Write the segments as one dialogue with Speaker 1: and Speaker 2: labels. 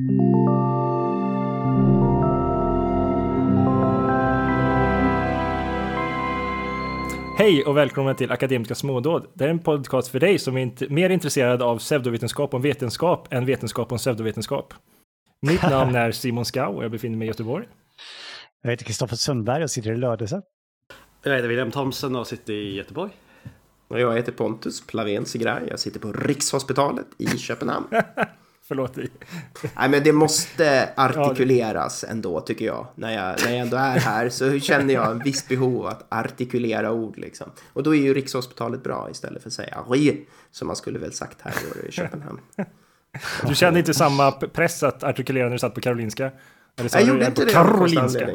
Speaker 1: Hej och välkomna till Akademiska smådåd. Det är en podcast för dig som är mer intresserad av pseudovetenskap och vetenskap än vetenskap och pseudovetenskap. Mitt namn är Simon Skau och jag befinner mig i Göteborg.
Speaker 2: Jag heter Kristoffer Sundberg och sitter i Lödöse.
Speaker 3: Jag heter William Thomsen och sitter i Göteborg.
Speaker 4: Och jag heter Pontus Plavén Sigraj. Jag sitter på Rikshospitalet i Köpenhamn.
Speaker 1: Förlåt.
Speaker 4: Nej, men det måste artikuleras ändå, tycker jag. När jag, när jag ändå är här så känner jag en viss behov att artikulera ord. Liksom. Och då är ju Rikshospitalet bra istället för att säga ri, som man skulle väl sagt här i Köpenhamn.
Speaker 1: Du kände inte samma press att artikulera när du satt på Karolinska?
Speaker 4: Eller jag gjorde inte det Karolinska.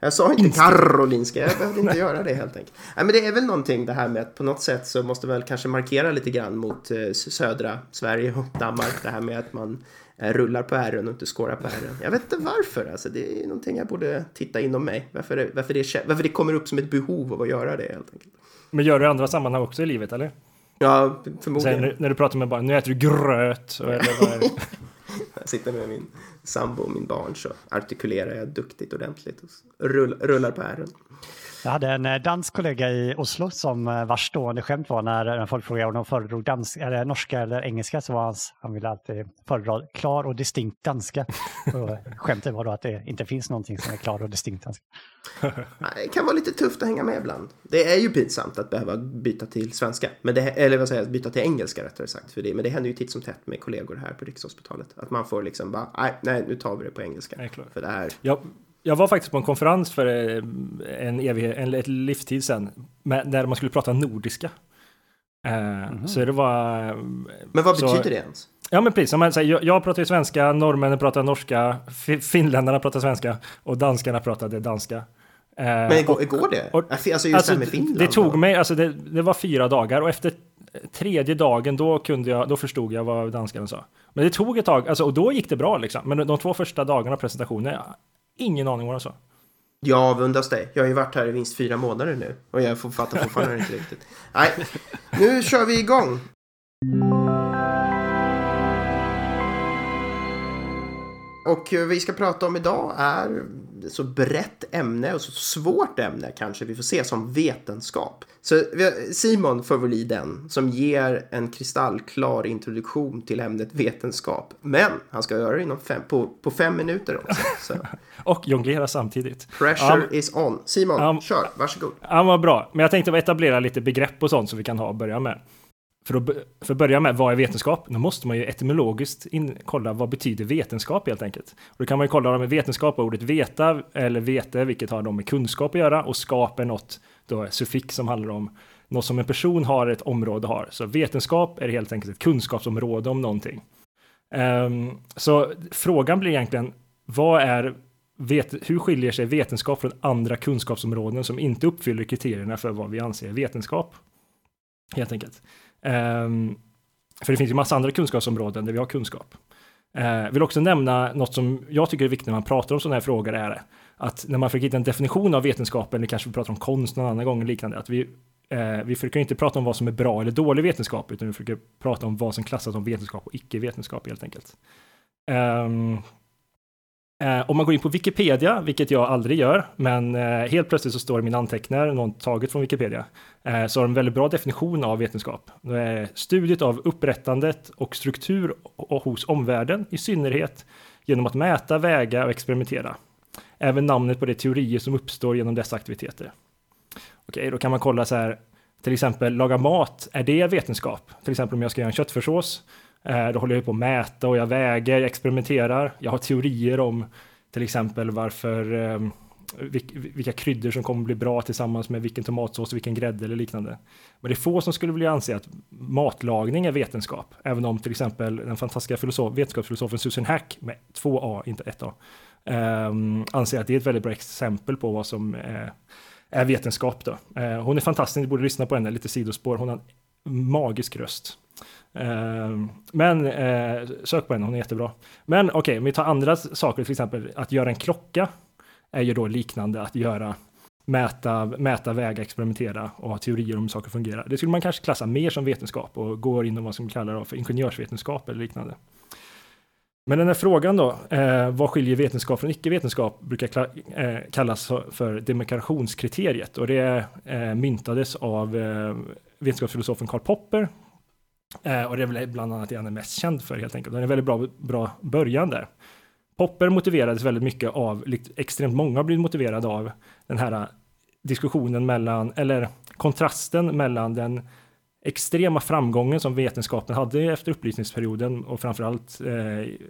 Speaker 4: Jag sa inte Karolinska, jag behövde inte göra det helt enkelt. Nej, men det är väl någonting det här med att på något sätt så måste väl kanske markera lite grann mot eh, södra Sverige och Danmark. Det här med att man eh, rullar på ärren och inte skårar på ärren. Jag vet inte varför, alltså det är någonting jag borde titta inom mig. Varför det, varför det, varför det kommer upp som ett behov av att göra det helt enkelt.
Speaker 1: Men gör du i andra sammanhang också i livet eller?
Speaker 4: Ja, förmodligen.
Speaker 1: Sen, när du pratar med barn, nu äter du gröt. Eller vad är det?
Speaker 4: jag sitter med min sambo och min barn så artikulerar jag duktigt ordentligt och rullar på ärren.
Speaker 2: Jag hade en eh, dansk kollega i Oslo som eh, vars stående skämt var när folk frågade om de föredrog dans, eller norska eller engelska så var hans, han ville alltid föredra klar och distinkt danska. Och skämtet var då att det inte finns någonting som är klar och distinkt danska.
Speaker 4: Det kan vara lite tufft att hänga med ibland. Det är ju pinsamt att behöva byta till svenska, men det, eller vad säger jag, byta till engelska rättare sagt. För det, men det händer ju titt som tätt med kollegor här på Rikshospitalet. Att man får liksom bara, nej, nej nu tar vi det på engelska.
Speaker 1: Nej,
Speaker 4: för det här.
Speaker 1: Ja, jag var faktiskt på en konferens för eh, en evighet, en, ett livstid sedan, där man skulle prata nordiska. mm. Så det var...
Speaker 4: Men vad så, betyder det ens?
Speaker 1: Ja men precis, jag, jag pratar ju svenska, norrmännen pratar norska, finländarna pratar svenska och danskarna pratade danska. Eh,
Speaker 4: men går, går det? Och, alltså just alltså, det med Finland?
Speaker 1: Det tog mig, alltså det, det, var fyra dagar och efter tredje dagen då kunde jag, då förstod jag vad danskarna sa. Men det tog ett tag, alltså, och då gick det bra liksom. Men de två första dagarna av presentationen, ingen aning vad de sa.
Speaker 4: Jag avundas dig. Jag har ju varit här i minst fyra månader nu och jag fattar fortfarande inte riktigt. Nej, nu kör vi igång. Och vi ska prata om idag är så brett ämne och så svårt ämne kanske vi får se som vetenskap. Så Simon i den som ger en kristallklar introduktion till ämnet vetenskap. Men han ska göra det inom fem, på, på fem minuter också. Så.
Speaker 1: och jonglera samtidigt.
Speaker 4: Pressure um, is on. Simon, um, kör. Varsågod.
Speaker 1: Ja, vad bra. Men jag tänkte etablera lite begrepp och sånt som vi kan ha och börja med. För att, för att börja med, vad är vetenskap? Då måste man ju etymologiskt in, kolla vad betyder vetenskap helt enkelt. Och då kan man ju kolla med vetenskap, ordet veta eller vete, vilket har då med kunskap att göra och skap är något då suffix som handlar om något som en person har, ett område har. Så vetenskap är helt enkelt ett kunskapsområde om någonting. Um, så frågan blir egentligen, vad är vet, hur skiljer sig vetenskap från andra kunskapsområden som inte uppfyller kriterierna för vad vi anser vetenskap? Helt enkelt. Ehm, för det finns ju massa andra kunskapsområden där vi har kunskap. Jag vill också nämna något som jag tycker är viktigt när man pratar om sådana här frågor är att när man försöker hitta en definition av vetenskapen, eller kanske vi pratar om konst någon annan gång liknande, att vi, eh, vi försöker inte prata om vad som är bra eller dålig vetenskap, utan vi försöker prata om vad som klassas som vetenskap och icke-vetenskap helt enkelt. Um, Eh, om man går in på Wikipedia, vilket jag aldrig gör, men eh, helt plötsligt så står det i min anteckningar, någon taget från Wikipedia, eh, så har de en väldigt bra definition av vetenskap. Det är studiet av upprättandet och struktur hos omvärlden, i synnerhet genom att mäta, väga och experimentera. Även namnet på de teorier som uppstår genom dessa aktiviteter. Okej, då kan man kolla så här, till exempel laga mat, är det vetenskap? Till exempel om jag ska göra en köttfärssås, Eh, då håller jag på att mäta och jag väger, jag experimenterar. Jag har teorier om till exempel varför ehm, vilka kryddor som kommer bli bra tillsammans med vilken tomatsås vilken grädde eller liknande. Men det är få som skulle vilja anse att matlagning är vetenskap, även om till exempel den fantastiska filosof, vetenskapsfilosofen Susan Hack med två A, inte ett A, um, anser att det är ett väldigt bra exempel på vad som är, är vetenskap. Då. Uh, hon är fantastisk, ni borde lyssna på henne, lite sidospår. Hon har en magisk röst. Ehm, men eh, sök på henne, hon är jättebra. Men okej, okay, om vi tar andra saker, till exempel att göra en klocka är ju då liknande att göra mäta, mäta, väga, experimentera och ha teorier om hur saker fungerar. Det skulle man kanske klassa mer som vetenskap och går inom vad som kallas för ingenjörsvetenskap eller liknande. Men den här frågan då, eh, vad skiljer vetenskap från icke-vetenskap, brukar eh, kallas för demarkationskriteriet och det eh, myntades av eh, vetenskapsfilosofen Karl Popper. Eh, och det är väl bland annat det han är mest känd för helt enkelt. Den är väldigt bra, bra början där. Popper motiverades väldigt mycket av, extremt många har blivit motiverade av den här diskussionen mellan, eller kontrasten mellan den extrema framgången som vetenskapen hade efter upplysningsperioden och framförallt eh,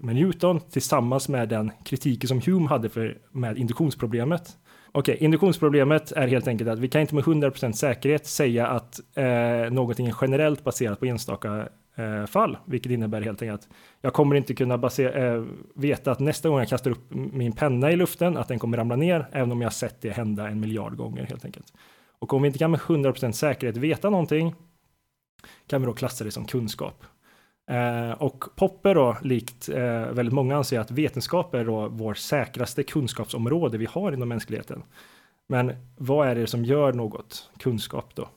Speaker 1: med Newton tillsammans med den kritiken som Hume hade för, med induktionsproblemet. Okej, okay, induktionsproblemet är helt enkelt att vi kan inte med 100% säkerhet säga att eh, någonting är generellt baserat på enstaka eh, fall, vilket innebär helt enkelt att jag kommer inte kunna basera, eh, veta att nästa gång jag kastar upp min penna i luften att den kommer ramla ner, även om jag sett det hända en miljard gånger helt enkelt. Och om vi inte kan med 100% säkerhet veta någonting kan vi då klassa det som kunskap. Eh, och Popper då, likt eh, väldigt många anser att vetenskap är då vår säkraste kunskapsområde vi har inom mänskligheten. Men vad är det som gör något kunskap då?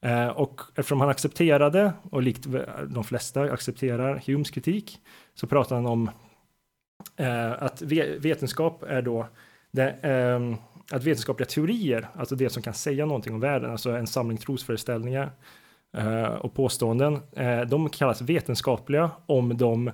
Speaker 1: Eh, och eftersom han accepterade, och likt de flesta accepterar Humes kritik, så pratar han om eh, att vetenskap är då det, eh, att vetenskapliga teorier, alltså det som kan säga någonting om världen, alltså en samling trosföreställningar, Eh, och påståenden, eh, de kallas vetenskapliga om de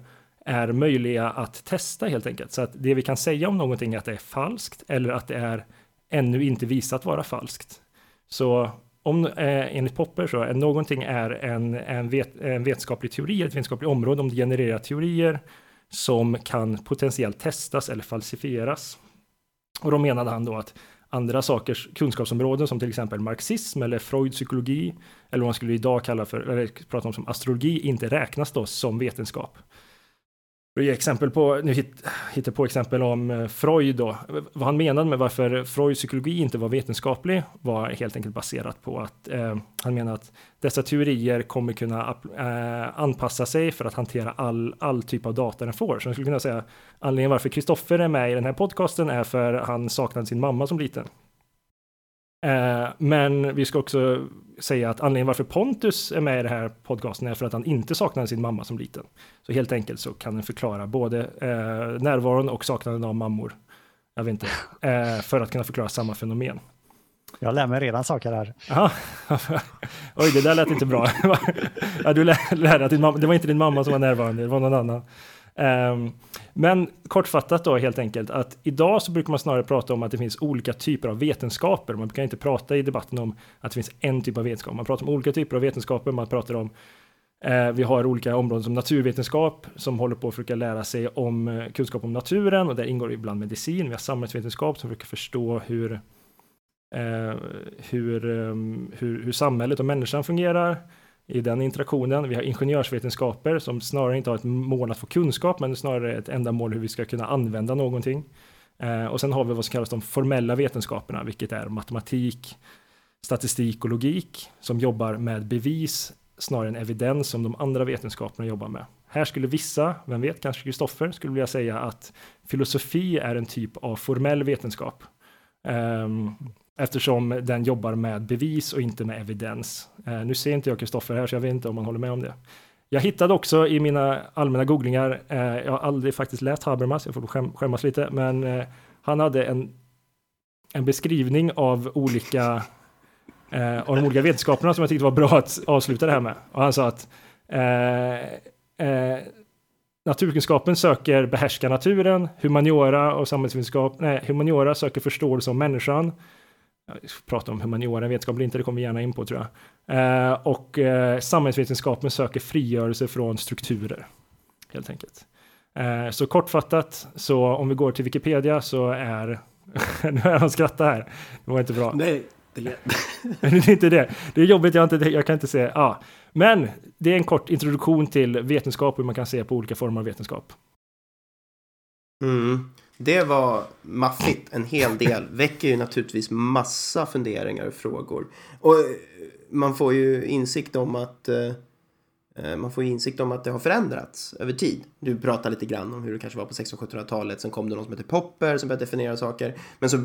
Speaker 1: är möjliga att testa helt enkelt. Så att det vi kan säga om någonting är att det är falskt eller att det är ännu inte visat vara falskt. Så om, eh, enligt Popper så är någonting är en, en, vet, en vetenskaplig teori, ett vetenskapligt område, om det genererar teorier som kan potentiellt testas eller falsifieras. Och då menade han då att andra sakers kunskapsområden som till exempel marxism eller Freuds psykologi eller vad man skulle idag kalla för, eller prata om som astrologi, inte räknas då som vetenskap. För att ge exempel på, nu hittar på exempel om eh, Freud då. Vad han menade med varför Freuds psykologi inte var vetenskaplig var helt enkelt baserat på att eh, han menar att dessa teorier kommer kunna eh, anpassa sig för att hantera all, all typ av data den får. Så jag skulle kunna säga anledningen varför Kristoffer är med i den här podcasten är för han saknade sin mamma som liten. Eh, men vi ska också säga att anledningen varför Pontus är med i den här podcasten är för att han inte saknade sin mamma som liten. Så helt enkelt så kan den förklara både eh, närvaron och saknaden av mammor. Jag vet inte, eh, för att kunna förklara samma fenomen.
Speaker 2: Jag lär mig redan saker här.
Speaker 1: Aha. Oj, det där lät inte bra. ja, du lärde att din mamma, det var inte din mamma som var närvarande, det var någon annan. Ehm, men kortfattat då helt enkelt att idag så brukar man snarare prata om att det finns olika typer av vetenskaper. Man brukar inte prata i debatten om att det finns en typ av vetenskap. Man pratar om olika typer av vetenskaper. Man pratar om eh, vi har olika områden som naturvetenskap som håller på att försöka lära sig om eh, kunskap om naturen och där ingår ibland medicin. Vi har samhällsvetenskap som försöker förstå hur, eh, hur, ehm, hur, hur samhället och människan fungerar i den interaktionen. Vi har ingenjörsvetenskaper som snarare inte har ett mål att få kunskap, men snarare ett ändamål hur vi ska kunna använda någonting. Eh, och sen har vi vad som kallas de formella vetenskaperna, vilket är matematik, statistik och logik, som jobbar med bevis snarare än evidens som de andra vetenskaperna jobbar med. Här skulle vissa, vem vet, kanske Kristoffer, skulle vilja säga att filosofi är en typ av formell vetenskap. Um, Eftersom den jobbar med bevis och inte med evidens. Eh, nu ser inte jag Kristoffer här så jag vet inte om han håller med om det. Jag hittade också i mina allmänna googlingar, eh, jag har aldrig faktiskt läst Habermas, jag får skäm, skämmas lite, men eh, han hade en, en beskrivning av olika eh, av de olika vetenskaperna som jag tyckte var bra att avsluta det här med. Och han sa att eh, eh, naturkunskapen söker behärska naturen, humaniora och samhällsvetenskap, nej, humaniora söker förståelse om människan, prata om humaniora, vetenskap eller inte, det kommer vi gärna in på tror jag. Eh, och eh, samhällsvetenskapen söker frigörelse från strukturer, helt enkelt. Eh, så kortfattat, så om vi går till Wikipedia så är, nu har jag skrattat här, det var inte bra.
Speaker 3: Nej, det är,
Speaker 1: det är inte det. Det är jobbigt, jag, inte, jag kan inte se. Ah. Men det är en kort introduktion till vetenskap och hur man kan se på olika former av vetenskap.
Speaker 4: Mm. Det var maffigt en hel del. Väcker ju naturligtvis massa funderingar och frågor. Och eh, man får ju insikt om att Eh, Eh, man får insikt om att det har förändrats över tid. Du pratar lite grann om hur det kanske var på 1600-1700-talet. Sen kom det någon som hette Popper som började definiera saker. Men så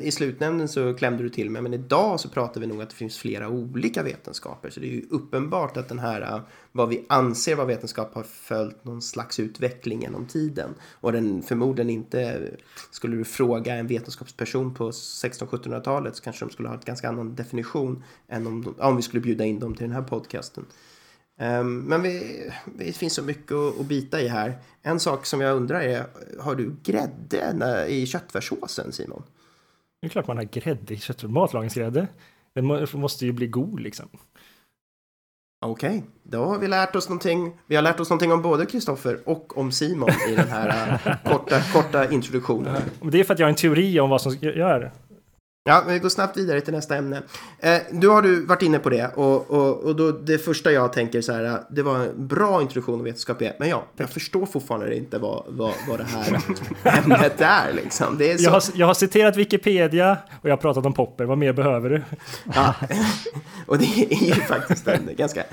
Speaker 4: i slutnämnden så klämde du till med. Men idag så pratar vi nog att det finns flera olika vetenskaper. Så det är ju uppenbart att den här eh, vad vi anser vara vetenskap har följt någon slags utveckling genom tiden. Och den förmodligen inte, skulle du fråga en vetenskapsperson på 1600-1700-talet så kanske de skulle ha en ganska annan definition än om, om vi skulle bjuda in dem till den här podcasten. Um, men vi, det finns så mycket att, bita i här. En sak som jag undrar är, har du grädde i köttfärssåsen Simon?
Speaker 1: Det är klart man har grädde i köttfärs, matlagningsgrädde. Den måste ju bli god liksom.
Speaker 4: Okej, okay. då har vi lärt oss någonting. Vi har lärt oss någonting om både Kristoffer och om Simon i den här uh, korta, korta introduktionen.
Speaker 1: Det är för att jag har en teori om vad som gör.
Speaker 4: Ja, vi går snabbt vidare till nästa ämne. Eh, du har du varit inne på det och, och, och då det första jag tänker så här, det var en bra introduktion av vetenskap är, men ja, jag förstår fortfarande inte vad, vad, vad det här ämnet är liksom. Det är så...
Speaker 1: jag, har, jag har citerat Wikipedia och jag har pratat om Popper, vad mer behöver du?
Speaker 4: Ja, och det är ju faktiskt en ganska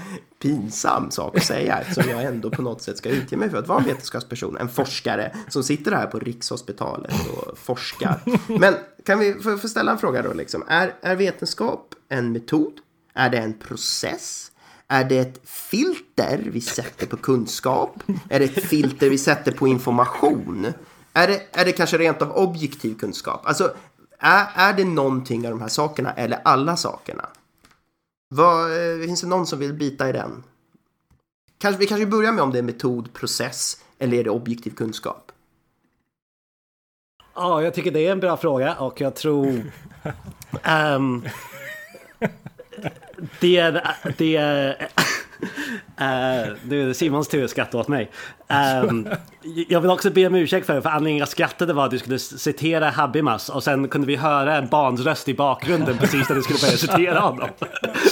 Speaker 4: pinsam sak att säga eftersom jag ändå på något sätt ska utge mig för att vara en vetenskapsperson, en forskare som sitter här på Rikshospitalet och forskar. Men kan vi få ställa en fråga då liksom? Är, är vetenskap en metod? Är det en process? Är det ett filter vi sätter på kunskap? Är det ett filter vi sätter på information? Är det, är det kanske rent av objektiv kunskap? Alltså, är, är det någonting av de här sakerna eller alla sakerna? Vad, eh, finns det någon som vill bita i den? Kanske, vi kanske börjar med om det är metod, process eller är det objektiv kunskap?
Speaker 5: Ja, jag tycker det är en bra fråga och jag tror... Um, det är... Det är Uh, nu är det Simons tur att skratta åt mig. Um, jag vill också be om ursäkt för det, för anledningen jag skrattade var att du skulle citera Habimas och sen kunde vi höra en barns röst i bakgrunden precis när du skulle börja citera honom.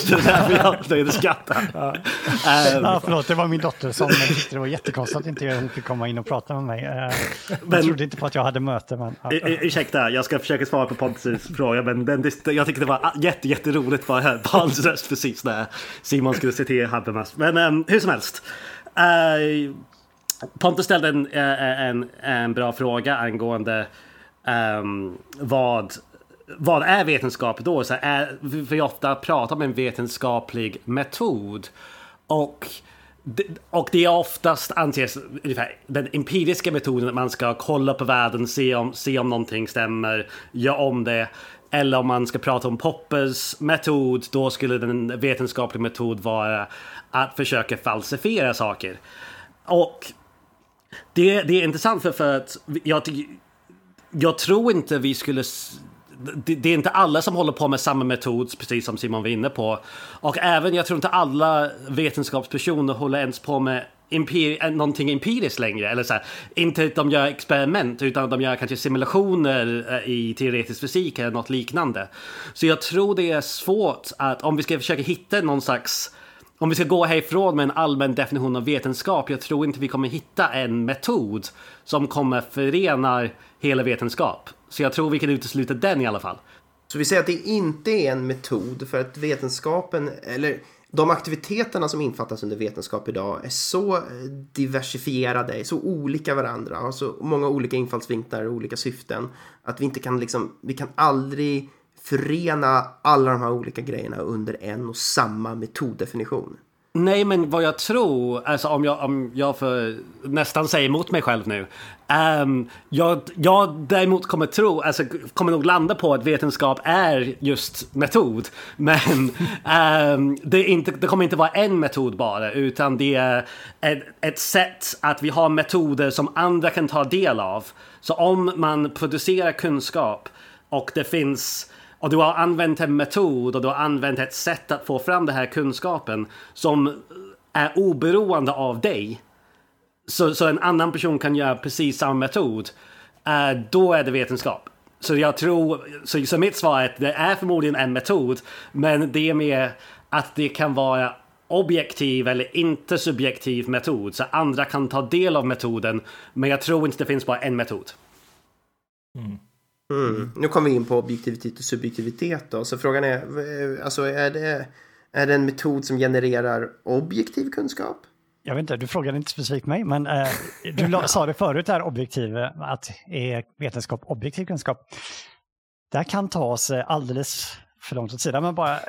Speaker 5: det är därför jag började skratta.
Speaker 2: Ja. Um, ja, förlåt, det var min dotter som tyckte det var jättekonstigt att inte hon fick komma in och prata med mig. Uh, men, jag trodde inte på att jag hade möte. Men,
Speaker 5: ja. Ursäkta, jag ska försöka svara på Pontus fråga, men den, jag tyckte det var jätte, jätteroligt att höra barns röst precis när Simon skulle citera Habimas. Men um, hur som helst. Uh, Pontus ställde en, eh, eh, en, en, bra fråga angående um, vad, vad är vetenskap då? Så är, vi ofta pratar om en vetenskaplig metod. Och och det är oftast anses ungefär den empiriska metoden att man ska kolla på världen, se om, se om någonting stämmer, göra om det. Eller om man ska prata om Poppers metod, då skulle den vetenskapliga metod vara att försöka falsifiera saker. Och det, det är intressant för, för att jag, jag tror inte vi skulle det, det, är inte alla som håller på med samma metod, precis som Simon var inne på. Och även, jag tror inte alla vetenskapspersoner håller ens på med empir eh, någonting empiriskt längre. Eller så här, inte att de gör experiment, utan att de gör kanske simulationer eh, i teoretisk fysik eller något liknande. Så jag tror det är svårt att, om vi ska försöka hitta någon slags om vi ska gå härifrån med en allmän definition av vetenskap, jag tror inte vi kommer hitta en metod som kommer förena hela vetenskap. Så jag tror vi kan utesluta den i alla fall.
Speaker 4: Så vi säger att det inte är en metod för att vetenskapen, eller de aktiviteterna som infattas under vetenskap idag är så eh, diversifierade, så olika varandra, har så många olika infallsvinklar och olika syften att vi inte kan liksom, vi kan aldrig förena alla de här olika grejerna under en och samma metoddefinition.
Speaker 5: Nej, men vad jag tror, alltså om jag, om jag får nästan säga emot mig själv nu. Um, jag, jag däremot kommer tro, alltså kommer nog landa på att vetenskap är just metod. Men um, det, inte, det kommer inte vara en metod bara, utan det är ett, ett sätt att vi har metoder som andra kan ta del av. Så om man producerar kunskap och det finns och du har använt en metod och du har använt ett sätt att få fram den här kunskapen som är oberoende av dig. Så, så en annan person kan göra precis samma metod. Uh, då är det vetenskap. Så jag tror, så, så mitt svar är att det är förmodligen en metod, men det är mer att det kan vara objektiv eller inte subjektiv metod. Så andra kan ta del av metoden, men jag tror inte det finns bara en metod.
Speaker 4: Mm. Mm. Nu kommer vi in på objektivitet och subjektivitet då. Så frågan är, alltså är det, är det en metod som genererar objektiv kunskap?
Speaker 2: Jag vet inte, du frågade inte specifikt mig, men eh, du sa det förut här objektiv, att är vetenskap objektiv kunskap? Det här kan tas alldeles för långt åt sidan, men bara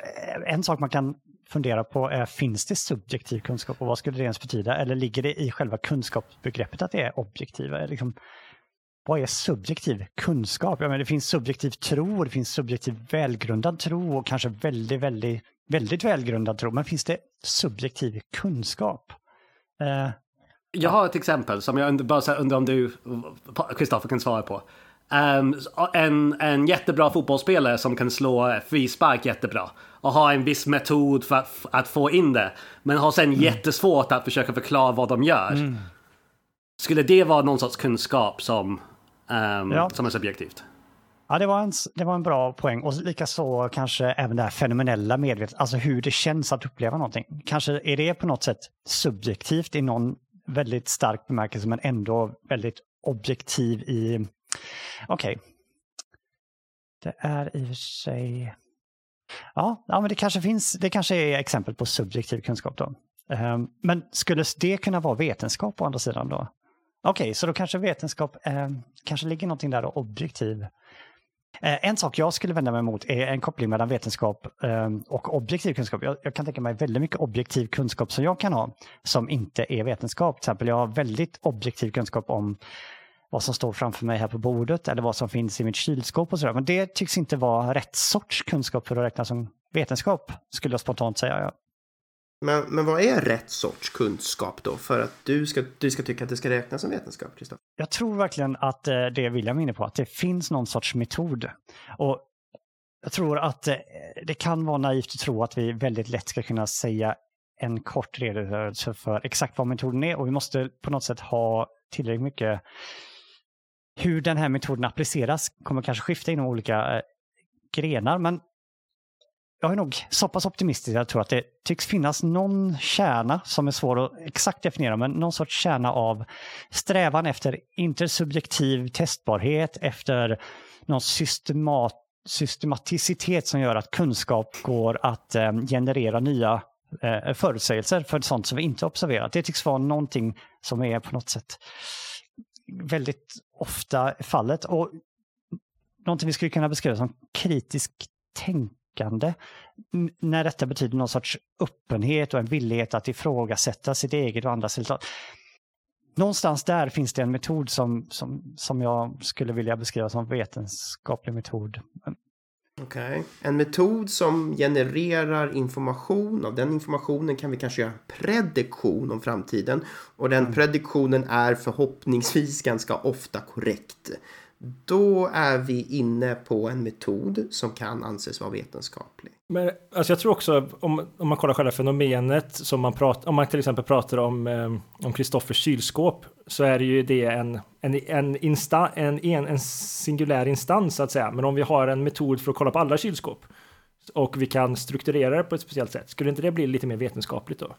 Speaker 2: en sak man kan fundera på är, finns det subjektiv kunskap och vad skulle det ens betyda? Eller ligger det i själva kunskapsbegreppet att det är objektiva? Liksom, vad är subjektiv kunskap? Ja, men det finns subjektiv tro, det finns subjektiv välgrundad tro och kanske väldigt, väldigt, väldigt välgrundad tro. Men finns det subjektiv kunskap?
Speaker 5: Eh, jag har ett exempel som jag bara undrar om du, Kristoffer, kan svara på. Um, en, en jättebra fotbollsspelare som kan slå frispark jättebra och har en viss metod för att, att få in det. Men har sen mm. jättesvårt att försöka förklara vad de gör. Mm. Skulle det vara någon sorts kunskap som, um, ja. som är subjektivt?
Speaker 2: Ja, det var, en, det var en bra poäng. Och likaså kanske även det här fenomenella medvetandet, alltså hur det känns att uppleva någonting. Kanske är det på något sätt subjektivt i någon väldigt stark bemärkelse, men ändå väldigt objektiv i... Okej. Okay. Det är i och för sig... Ja, ja, men det kanske finns, det kanske är exempel på subjektiv kunskap då. Um, men skulle det kunna vara vetenskap å andra sidan då? Okej, okay, så då kanske vetenskap, eh, kanske ligger någonting där och objektiv. Eh, en sak jag skulle vända mig emot är en koppling mellan vetenskap eh, och objektiv kunskap. Jag, jag, kan tänka mig väldigt mycket objektiv kunskap som jag kan ha som inte är vetenskap. Till exempel jag har väldigt objektiv kunskap om vad som står framför mig här på bordet eller vad som finns i mitt kylskåp och sådär. Men det tycks inte vara rätt sorts kunskap för att räkna som vetenskap, skulle jag spontant säga.
Speaker 4: Men, men vad är rätt sorts kunskap då för att du ska, du ska tycka att det ska räknas som vetenskap, Kristoffer?
Speaker 2: Jag tror verkligen att eh, det är William inne på, att det finns någon sorts metod. Och jag tror att eh, det kan vara naivt att tro att vi väldigt lätt ska kunna säga en kort redogörelse för exakt vad metoden är och vi måste på något sätt ha tillräckligt mycket hur den här metoden appliceras kommer kanske skifta inom olika eh, grenar, men jag är nog så pass optimistisk att jag tror att det tycks finnas någon kärna som är svår att exakt definiera, men någon sorts kärna av strävan efter intersubjektiv testbarhet, efter någon systemat, systematicitet som gör att kunskap går att eh, generera nya eh, förutsägelser för sånt som vi inte observerat. Det tycks vara någonting som är på något sätt väldigt ofta fallet. Och någonting vi skulle kunna beskriva som kritisk tänk tyckande. När detta betyder någon sorts öppenhet och en villighet att ifrågasätta sitt eget och andras resultat. Någonstans där finns det en metod som, som, som jag skulle vilja beskriva som vetenskaplig metod.
Speaker 4: Okej. Okay. En metod som genererar information. Av den informationen kan vi kanske göra prediktion om framtiden. Och den mm. prediktionen är förhoppningsvis ganska ofta korrekt. Då är vi inne på en metod som kan anses vara vetenskaplig.
Speaker 1: Men alltså jag tror också om, om man kollar själva fenomenet som man pratar om man till exempel pratar om eh, om Kristoffers kylskåp så är det ju det en en, en, insta, en, en, en singulär instans så att säga. Men om vi har en metod för att kolla på alla kylskåp och vi kan strukturera det på ett speciellt sätt, skulle inte det bli lite mer vetenskapligt då?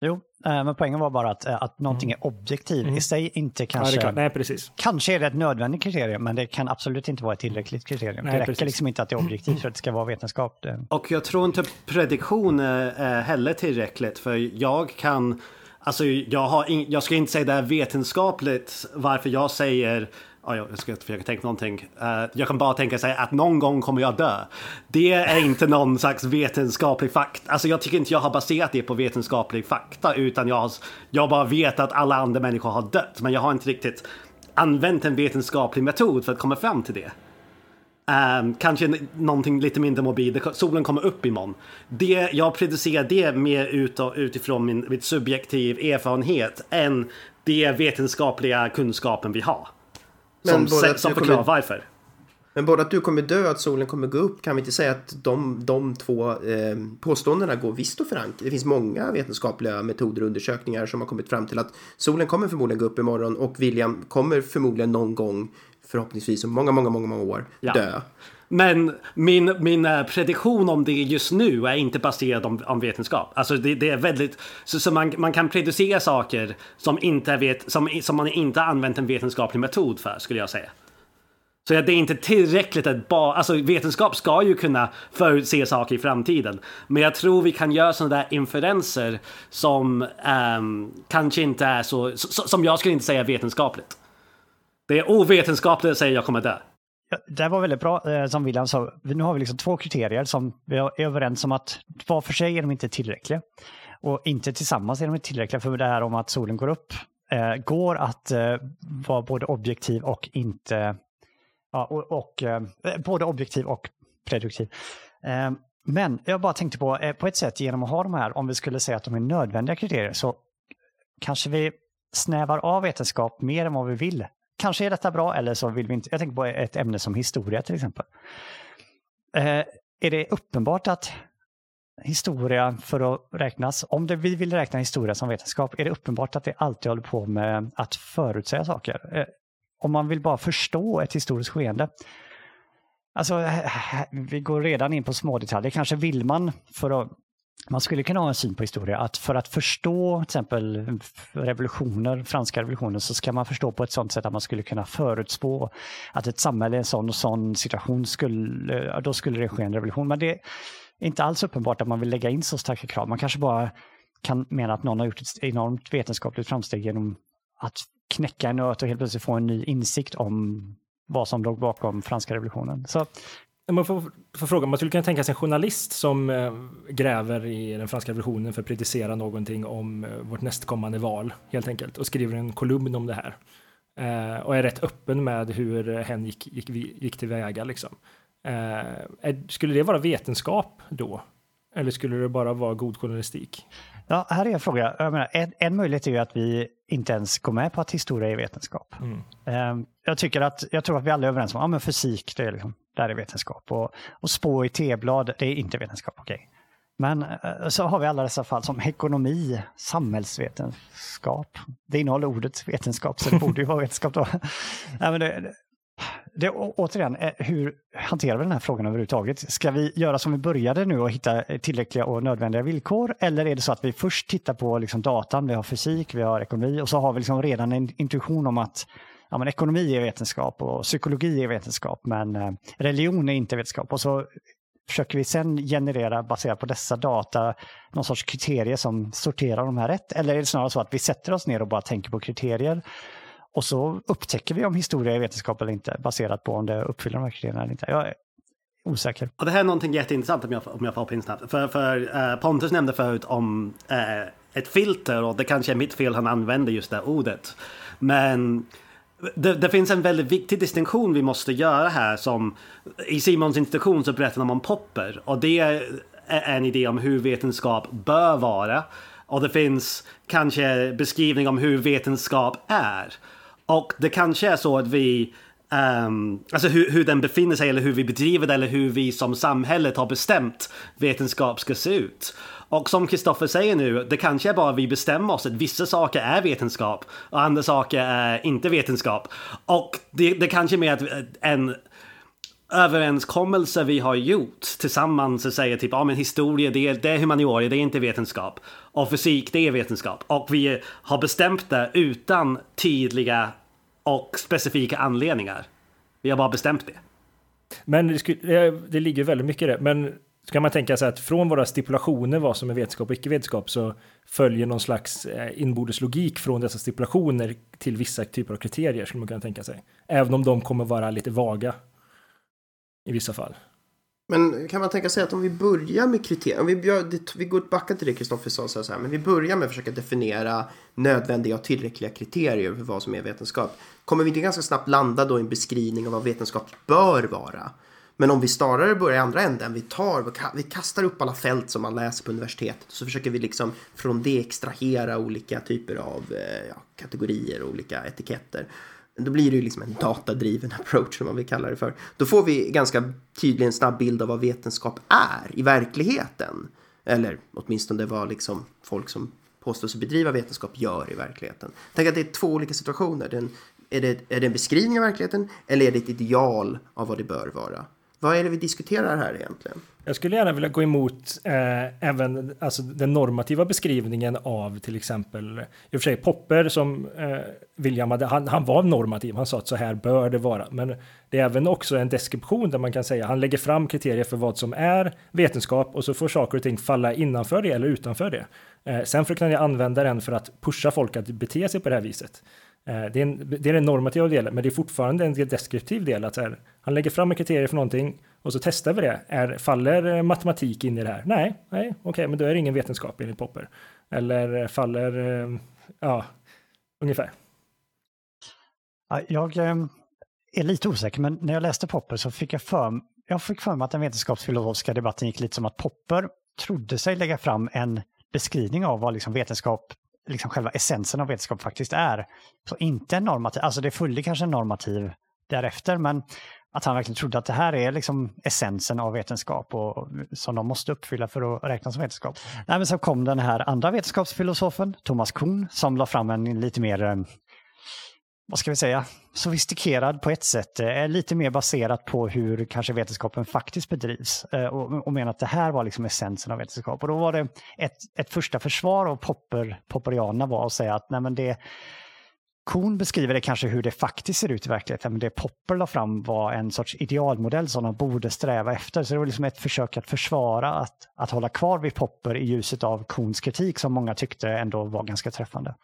Speaker 2: Jo, eh, men poängen var bara att, eh, att någonting mm. är objektiv mm. i sig inte kanske...
Speaker 1: Ja, Nej, precis.
Speaker 2: Kanske är det ett nödvändigt kriterium, men det kan absolut inte vara ett tillräckligt kriterium. Nej, det räcker precis. liksom inte att det är objektivt för att det ska vara vetenskap.
Speaker 5: Och jag tror inte prediktion är heller tillräckligt, för jag kan... Alltså jag, har in, jag ska inte säga det är vetenskapligt varför jag säger Oh, jag ska försöka tänka någonting. Uh, jag kan bara tänka sig att någon gång kommer jag dö. Det är inte någon slags vetenskaplig fakta. Alltså jag tycker inte jag har baserat det på vetenskaplig fakta utan jag, har, jag bara vet att alla andra människor har dött. Men jag har inte riktigt använt en vetenskaplig metod för att komma fram till det. Um, kanske någonting lite mindre mobil. Solen kommer upp imorgon. Det, jag predicerar det mer ut, utifrån min, mitt subjektiv erfarenhet än det vetenskapliga kunskapen vi har. Men som, som förklarar kommer, varför.
Speaker 4: Men både att du kommer dö och att solen kommer gå upp kan vi inte säga att de, de två eh, påståendena går visst att förankra. Det finns många vetenskapliga metoder och undersökningar som har kommit fram till att solen kommer förmodligen gå upp imorgon och William kommer förmodligen någon gång förhoppningsvis om många, många, många, många år ja. dö.
Speaker 5: Men min, min eh, prediktion om det just nu är inte baserad om, om vetenskap. Alltså det, det är väldigt, så, så man, man kan predicera saker som, inte vet, som, som man inte använt en vetenskaplig metod för skulle jag säga. Så det är inte tillräckligt att bara, alltså vetenskap ska ju kunna förutse saker i framtiden. Men jag tror vi kan göra sådana där inferenser som um, kanske inte är så, som jag skulle inte säga vetenskapligt. Det är ovetenskapligt att säga jag kommer dö.
Speaker 2: Ja, det var väldigt bra eh, som William sa. Nu har vi liksom två kriterier som vi är överens om att var för sig är de inte tillräckliga. Och inte tillsammans är de inte tillräckliga för det här om att solen går upp. Eh, går att eh, vara både objektiv och inte Ja, och, och eh, eh både objektiv och preduktiv. Eh, men jag bara tänkte på, eh, på ett sätt genom att ha de här, om vi skulle säga att de är nödvändiga kriterier, så kanske vi snävar av vetenskap mer än vad vi vill. Kanske är detta bra eller så vill vi inte. Jag tänker på ett ämne som historia till exempel. Eh, är det uppenbart att historia för att räknas, om det, vi vill räkna historia som vetenskap, är det uppenbart att det alltid håller på med att förutsäga saker? Eh, om man vill bara förstå ett historiskt skeende. Alltså, eh, eh, vi går redan in på små detaljer. Kanske vill man för att man skulle kunna ha en syn på historia att för att förstå till exempel revolutioner, franska revolutionen, så ska man förstå på ett sådant sätt att man skulle kunna förutspå att ett samhälle i en sån och sån situation skulle, då skulle det ske en revolution. Men det är inte alls uppenbart att man vill lägga in så starka krav. Man kanske bara kan mena att någon har gjort ett enormt vetenskapligt framsteg genom att knäcka en nöt och helt plötsligt få en ny insikt om vad som låg bakom franska revolutionen. Så
Speaker 1: man får, får fråga, man skulle kunna tänka sig en journalist som eh, gräver i den franska revolutionen för att predicera någonting om eh, vårt nästkommande val, helt enkelt, och skriver en kolumn om det här. Eh, och är rätt öppen med hur hen gick, gick, gick tillväga. Liksom. Eh, skulle det vara vetenskap då? Eller skulle det bara vara god journalistik?
Speaker 2: Ja, här är en fråga. Menar, en, en möjlighet är ju att vi inte ens går med på att historia är vetenskap. Mm. Um, jag, tycker att, jag tror att vi alla är överens om att ja, fysik, det är, liksom, där är vetenskap. Och, och spå i teblad, det är inte vetenskap. Okay. Men uh, så har vi alla dessa fall som ekonomi, samhällsvetenskap. Det innehåller ordet vetenskap, så det borde ju vara vetenskap då. ja, men det, det, återigen, eh, hur hanterar vi den här frågan överhuvudtaget? Ska vi göra som vi började nu och hitta tillräckliga och nödvändiga villkor? Eller är det så att vi först tittar på liksom datan, vi har fysik, vi har ekonomi och så har vi liksom redan en intuition om att ja, men ekonomi är vetenskap och psykologi är vetenskap men eh, religion är inte vetenskap. Och så försöker vi sen generera, baserat på dessa data, någon sorts kriterier som sorterar de här rätt? Eller är det snarare så att vi sätter oss ner och bara tänker på kriterier och så upptäcker vi om historia är vetenskap eller inte baserat på om det uppfyller de här kriterierna eller inte. Jag är osäker.
Speaker 5: Och det här är någonting jätteintressant om jag, om jag får hoppa in snabbt. För, för eh, Pontus nämnde förut om eh, ett filter och det kanske är mitt fel han använder just det ordet. Men det, det, finns en väldigt viktig distinktion vi måste göra här som i Simons institution så berättar de om Popper och det är en idé om hur vetenskap bör vara. Och det finns kanske beskrivning om hur vetenskap är. Och det kanske är så att vi Um, alltså hur, hur den befinner sig eller hur vi bedriver det eller hur vi som samhället har bestämt vetenskap ska se ut. Och som Kristoffer säger nu, det kanske är bara vi bestämmer oss att vissa saker är vetenskap och andra saker är inte vetenskap. Och det, det kanske är mer att eh, en överenskommelse vi har gjort tillsammans och säger typ ja men historia det är, det är humaniora, det är inte vetenskap. Och fysik det är vetenskap. Och vi har bestämt det utan tydliga och specifika anledningar. Vi har bara bestämt det.
Speaker 1: Men det, skulle, det ligger väldigt mycket i det. Men ska man tänka sig att från våra stipulationer vad som är vetenskap och icke-vetenskap så följer någon slags eh, inbordes inbördes logik från dessa stipulationer till vissa typer av kriterier skulle man kunna tänka sig. Även om de kommer vara lite vaga i vissa fall.
Speaker 4: Men kan man tänka sig att om vi börjar med kriterier, om vi, vi går tillbaka till det Kristoffer sa, så här, men vi börjar med att försöka definiera nödvändiga och tillräckliga kriterier för vad som är vetenskap. Kommer vi inte ganska snabbt landa då i en beskrivning av vad vetenskap bör vara? Men om vi snarare börjar i andra änden, vi tar, vi kastar upp alla fält som man läser på universitetet så försöker vi liksom från det extrahera olika typer av eh, ja, kategorier och olika etiketter. Då blir det ju liksom en datadriven approach som man vill kalla det för. Då får vi ganska tydligt en snabb bild av vad vetenskap är i verkligheten. Eller åtminstone vad liksom folk som påstår sig bedriva vetenskap gör i verkligheten. Tänk att det är två olika situationer. Den, är, det, är det en beskrivning av verkligheten eller är det ett ideal av vad det bör vara? Vad är det vi diskuterar här egentligen?
Speaker 1: Jag skulle gärna vilja gå emot eh, även alltså, den normativa beskrivningen av till exempel, i och för sig Popper som eh, William hade, han, han var normativ, han sa att så här bör det vara, men det är även också en deskription där man kan säga, han lägger fram kriterier för vad som är vetenskap och så får saker och ting falla innanför det eller utanför det. Eh, sen kan jag använda den för att pusha folk att bete sig på det här viset. Eh, det är, en, det är den normativa delen, men det är fortfarande en deskriptiv del. Att här, han lägger fram en kriterie för någonting och så testar vi det. Är, faller eh, matematik in i det här? Nej, nej, okej, okay, men då är det ingen vetenskap enligt Popper. Eller eh, faller, ja, ungefär.
Speaker 2: Jag är lite osäker, men när jag läste Popper så fick jag för, jag fick för mig att den vetenskapsfilosofiska debatten gick lite som att Popper trodde sig lägga fram en beskrivning av vad liksom vetenskap liksom själva essensen av vetenskap faktiskt är. Så inte en normativ, alltså det följde kanske en normativ därefter, men att han verkligen trodde att det här är liksom essensen av vetenskap och som de måste uppfylla för att räknas som vetenskap. Nej, men så kom den här andra vetenskapsfilosofen, Thomas Kuhn, som la fram en lite mer eh, vad ska vi säga, sofistikerad på ett sätt, är lite mer baserat på hur kanske vetenskapen faktiskt bedrivs eh, och, och menar att det här var liksom essensen av vetenskap. Och då var det ett, ett första försvar av popper, popperianerna var att säga att nej men det, Kuhn beskriver det kanske hur det faktiskt ser ut i verkligheten, men det Popper la fram var en sorts idealmodell som de borde sträva efter. Så det var liksom ett försök att försvara att, att hålla kvar vid Popper i ljuset av Kuhns kritik som många tyckte ändå var ganska träffande.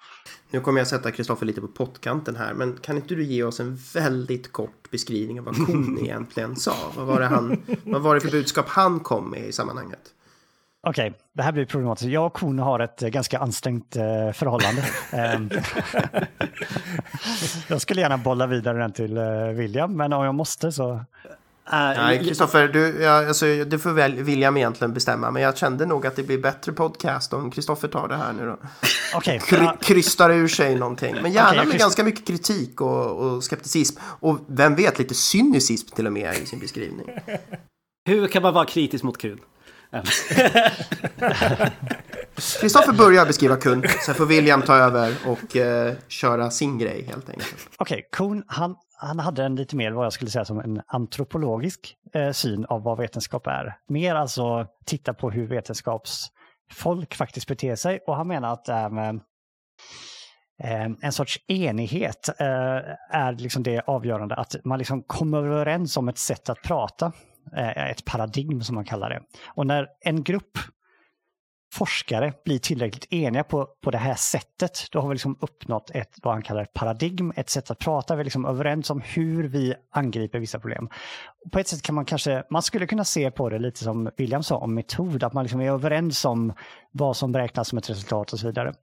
Speaker 4: Nu kommer jag sätta Kristoffer lite på pottkanten här, men kan inte du ge oss en väldigt kort beskrivning av vad Kuhn egentligen sa? Vad var, det han, vad var det för budskap han kom med i sammanhanget?
Speaker 2: Okej, okay, det här blir problematiskt. Jag och Kuhn har ett eh, ganska ansträngt eh, förhållande. Ehm, jag skulle gärna bolla vidare den till eh, William, men om jag måste så...
Speaker 4: Nej, Kristoffer, du, ja, alltså, det får väl William egentligen bestämma, men jag kände nog att det blir bättre podcast om Kristoffer tar det här nu då.
Speaker 2: Okay,
Speaker 4: Kry, krystar ur sig någonting, men gärna okay, med ganska mycket kritik och, och skepticism. Och vem vet, lite cynicism till och med i sin beskrivning.
Speaker 3: Hur kan man vara kritisk mot kul?
Speaker 4: Kristoffer börjar beskriva Kun, sen får William ta över och eh, köra sin grej helt enkelt.
Speaker 2: Okej, okay, Kuhn, han, han hade en lite mer vad jag skulle säga som en antropologisk eh, syn av vad vetenskap är. Mer alltså titta på hur vetenskapsfolk faktiskt beter sig och han menar att eh, det med eh, en sorts enighet eh, är liksom det avgörande, att man liksom kommer överens om ett sätt att prata Eh, ett paradigm som man kallar det. Och när en grupp forskare blir tillräckligt eniga på, på det här sättet, då har vi liksom uppnått ett, vad han kallar ett paradigm, ett sätt att prata. Vi är liksom överens om hur vi angriper vissa problem. På ett sätt kan man kanske, man skulle kunna se på det lite som William sa om metod, att man liksom är överens om vad som beräknas som ett resultat och så vidare.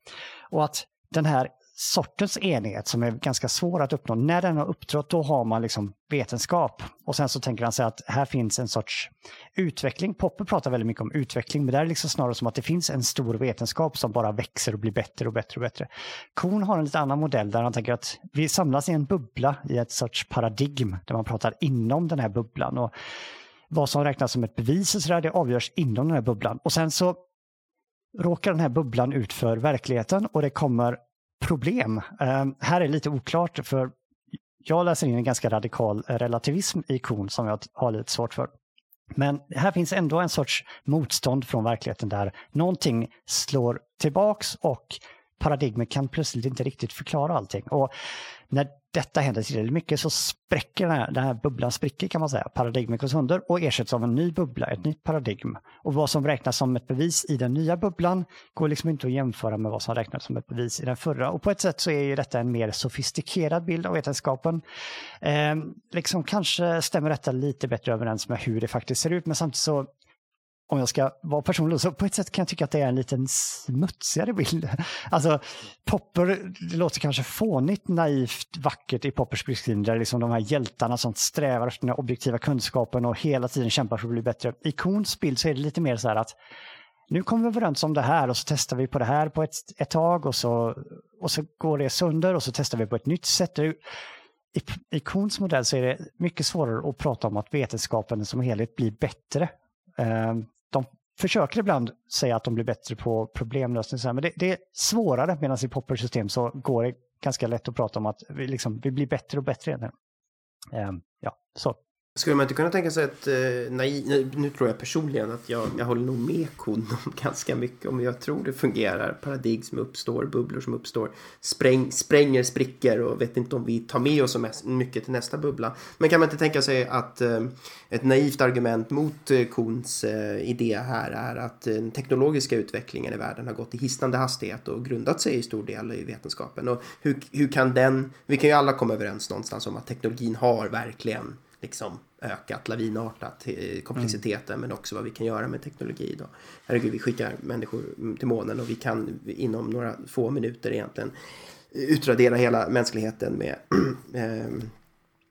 Speaker 2: Och att den här sortens enighet som är ganska svår att uppnå. När den har uppträtt då har man liksom vetenskap. Och sen så tänker han sig att här finns en sorts utveckling. Popper pratar väldigt mycket om utveckling, men det är liksom snarare som att det finns en stor vetenskap som bara växer och blir bättre och bättre och bättre. Korn har en lite annan modell där han tänker att vi samlas i en bubbla i ett sorts paradigm där man pratar inom den här bubblan. Och vad som räknas som ett bevis och så där, det avgörs inom den här bubblan. Och sen så råkar den här bubblan ut för verkligheten och det kommer problem. Eh, här är lite oklart för jag läser in en ganska radikal eh, relativism i Kuhn som jag har lite svårt för. Men här finns ändå en sorts motstånd från verkligheten där någonting slår tillbaks och paradigmet kan plötsligt inte riktigt förklara allting. Och när detta händer tillräckligt mycket så spräcker den här, den här bubblan spricker kan man säga. Paradigmet går sönder och ersätts av en ny bubbla, ett nytt paradigm. Och vad som räknas som ett bevis i den nya bubblan går liksom inte att jämföra med vad som räknas som ett bevis i den förra. Och på ett sätt så är ju detta en mer sofistikerad bild av vetenskapen. Eh, liksom kanske stämmer detta lite bättre överens med hur det faktiskt ser ut, men samtidigt så om jag ska vara personlig, så på ett sätt kan jag tycka att det är en liten smutsigare bild. Alltså, Popper, det låter kanske fånigt, naivt, vackert i Poppers beskrivning, där liksom de här hjältarna som strävar efter den objektiva kunskapen och hela tiden kämpar för att bli bättre. I Korns bild så är det lite mer så här att nu kommer vi överens om det här och så testar vi på det här på ett, ett tag och så, och så går det sönder och så testar vi på ett nytt sätt. I, i Korns modell så är det mycket svårare att prata om att vetenskapen som helhet blir bättre. Ehm, de försöker ibland säga att de blir bättre på problemlösning, men det, det är svårare medan i poppersystem så går det ganska lätt att prata om att vi, liksom, vi blir bättre och bättre. Eh, ja, så.
Speaker 4: Skulle man inte kunna tänka sig att, eh, nu tror jag personligen att jag, jag håller nog med Kuhn om ganska mycket om jag tror det fungerar. Paradigm som uppstår, bubblor som uppstår, spräng, spränger, spricker och vet inte om vi tar med oss så mycket till nästa bubbla. Men kan man inte tänka sig att eh, ett naivt argument mot eh, Kuhns eh, idé här är att den teknologiska utvecklingen i världen har gått i hisnande hastighet och grundat sig i stor del i vetenskapen. Och hur, hur kan den, vi kan ju alla komma överens någonstans om att teknologin har verkligen liksom ökat lavinartat komplexiteten mm. men också vad vi kan göra med teknologi. Då. Herregud, vi skickar människor till månen och vi kan inom några få minuter egentligen utradera hela mänskligheten med eh,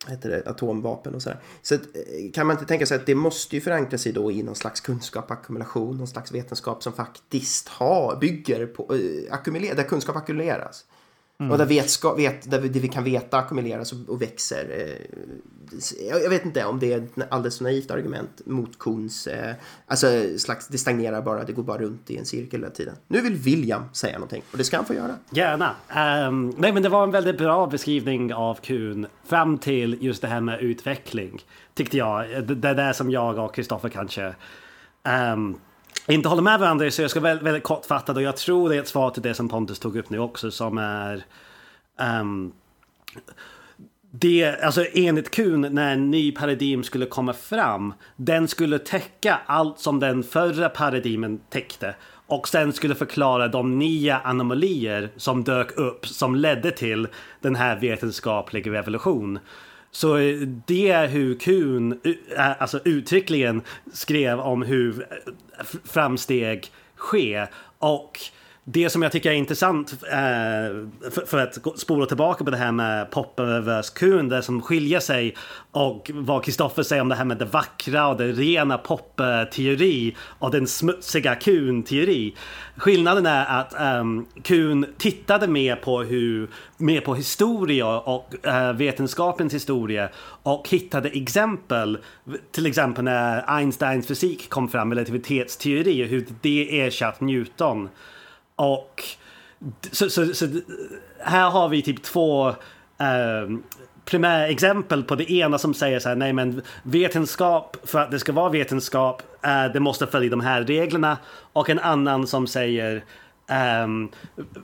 Speaker 4: heter det, atomvapen och sådär. Så att, eh, kan man inte tänka sig att det måste ju förankra sig då i någon slags kunskapackumulation, någon slags vetenskap som faktiskt har, bygger på, äh, där kunskap ackumuleras. Mm. Och där, vetskap, vet, där det vi kan veta ackumuleras och, och växer. Eh, jag vet inte om det är ett alldeles naivt argument mot Kuhns, eh, alltså slags, det stagnerar bara, det går bara runt i en cirkel hela tiden. Nu vill William säga någonting och det ska han få göra.
Speaker 5: Gärna. Um, nej men det var en väldigt bra beskrivning av Kuhn fram till just det här med utveckling. Tyckte jag. Det, det är det som jag och Kristoffer kanske um, inte håller med varandra så jag ska väldigt, väldigt kortfattat och jag tror det är ett svar till det som Pontus tog upp nu också som är um, det, alltså enligt Kuhn, när en ny paradigm skulle komma fram, den skulle täcka allt som den förra paradigmen täckte och sen skulle förklara de nya anomalier som dök upp som ledde till den här vetenskapliga revolutionen. Så eh, det är hur Kuhn eh, eh, alltså uttryckligen skrev om hur framsteg sker. Och det som jag tycker är intressant eh, för, att spola tillbaka på det här med Popper vs Kuhn, det som skiljer sig och vad Kristoffer säger om det här med det vackra och det rena Popper-teori och den smutsiga Kuhn-teori. Skillnaden är att ehm, um, Kuhn tittade mer på, hur, mer på historia och uh, vetenskapens historia och hittade exempel, till exempel när Einsteins fysik kom fram, relativitetsteori, hur det ersatt Newton. Och så, så, så, här har vi typ två eh, primärexempel på det ena som säger så här, nej men vetenskap, för att det ska vara vetenskap, eh, det måste följa de här reglerna. Och en annan som säger Um,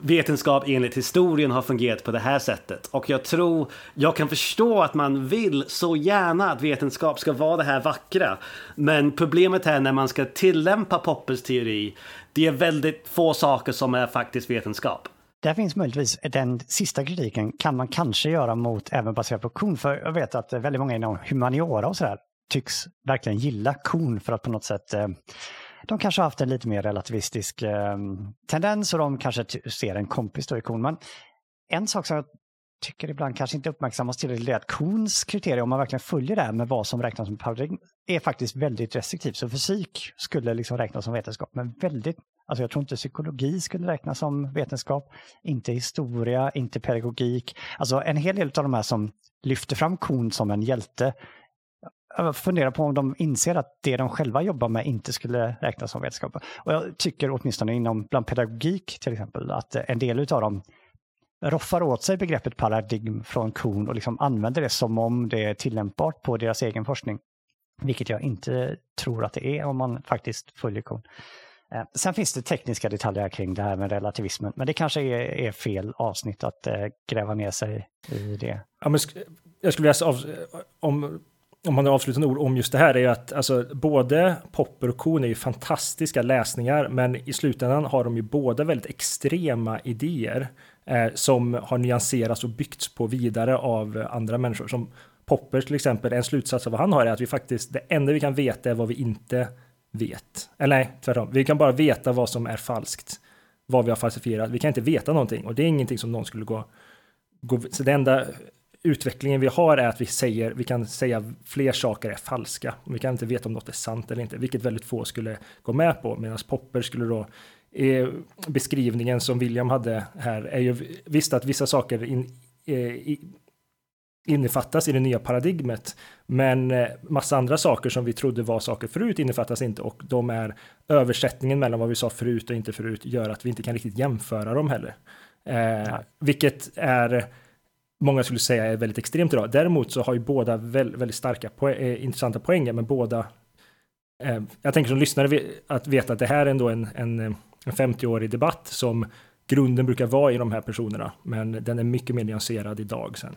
Speaker 5: vetenskap enligt historien har fungerat på det här sättet. Och jag tror, jag kan förstå att man vill så gärna att vetenskap ska vara det här vackra. Men problemet är när man ska tillämpa Poppers teori, det är väldigt få saker som är faktiskt vetenskap.
Speaker 2: Där finns möjligtvis den sista kritiken kan man kanske göra mot även baserat på kon. För jag vet att väldigt många inom humaniora och sådär tycks verkligen gilla kon för att på något sätt eh, de kanske har haft en lite mer relativistisk eh, tendens och de kanske ser en kompis då i kon. Men en sak som jag tycker ibland kanske inte uppmärksammas tillräckligt är att Kuhns kriterier, om man verkligen följer det här med vad som räknas som paradigm, är faktiskt väldigt restriktiv. Så fysik skulle liksom räknas som vetenskap, men väldigt Alltså jag tror inte psykologi skulle räknas som vetenskap, inte historia, inte pedagogik. Alltså en hel del av de här som lyfter fram Kuhn som en hjälte jag funderar på om de inser att det de själva jobbar med inte skulle räknas som vetenskap. Och jag tycker åtminstone inom bland pedagogik till exempel att en del av dem roffar åt sig begreppet paradigm från Kuhn och liksom använder det som om det är tillämpbart på deras egen forskning. Vilket jag inte tror att det är om man faktiskt följer kon. Eh, sen finns det tekniska detaljer kring det här med relativismen, men det kanske är, är fel avsnitt att eh, gräva ner sig i det.
Speaker 1: Ja, men jag skulle vilja av, om om man har avslutande ord om just det här är ju att alltså, både Popper och Kuhn är ju fantastiska läsningar, men i slutändan har de ju båda väldigt extrema idéer eh, som har nyanserats och byggts på vidare av andra människor. Som Popper till exempel, en slutsats av vad han har är att vi faktiskt, det enda vi kan veta är vad vi inte vet. Eller nej, tvärtom. Vi kan bara veta vad som är falskt. Vad vi har falsifierat. Vi kan inte veta någonting och det är ingenting som någon skulle gå... gå så det enda utvecklingen vi har är att vi säger, vi kan säga fler saker är falska. Vi kan inte veta om något är sant eller inte, vilket väldigt få skulle gå med på. Medan Popper skulle då eh, beskrivningen som William hade här är ju visst att vissa saker in, eh, innefattas i det nya paradigmet. Men eh, massa andra saker som vi trodde var saker förut innefattas inte och de är översättningen mellan vad vi sa förut och inte förut gör att vi inte kan riktigt jämföra dem heller. Eh, vilket är många skulle säga är väldigt extremt idag. Däremot så har ju båda väldigt, väldigt starka, poäng, eh, intressanta poänger, men båda eh, jag tänker som lyssnare att veta att det här är ändå en, en, en 50-årig debatt som grunden brukar vara i de här personerna, men den är mycket mer nyanserad idag sen.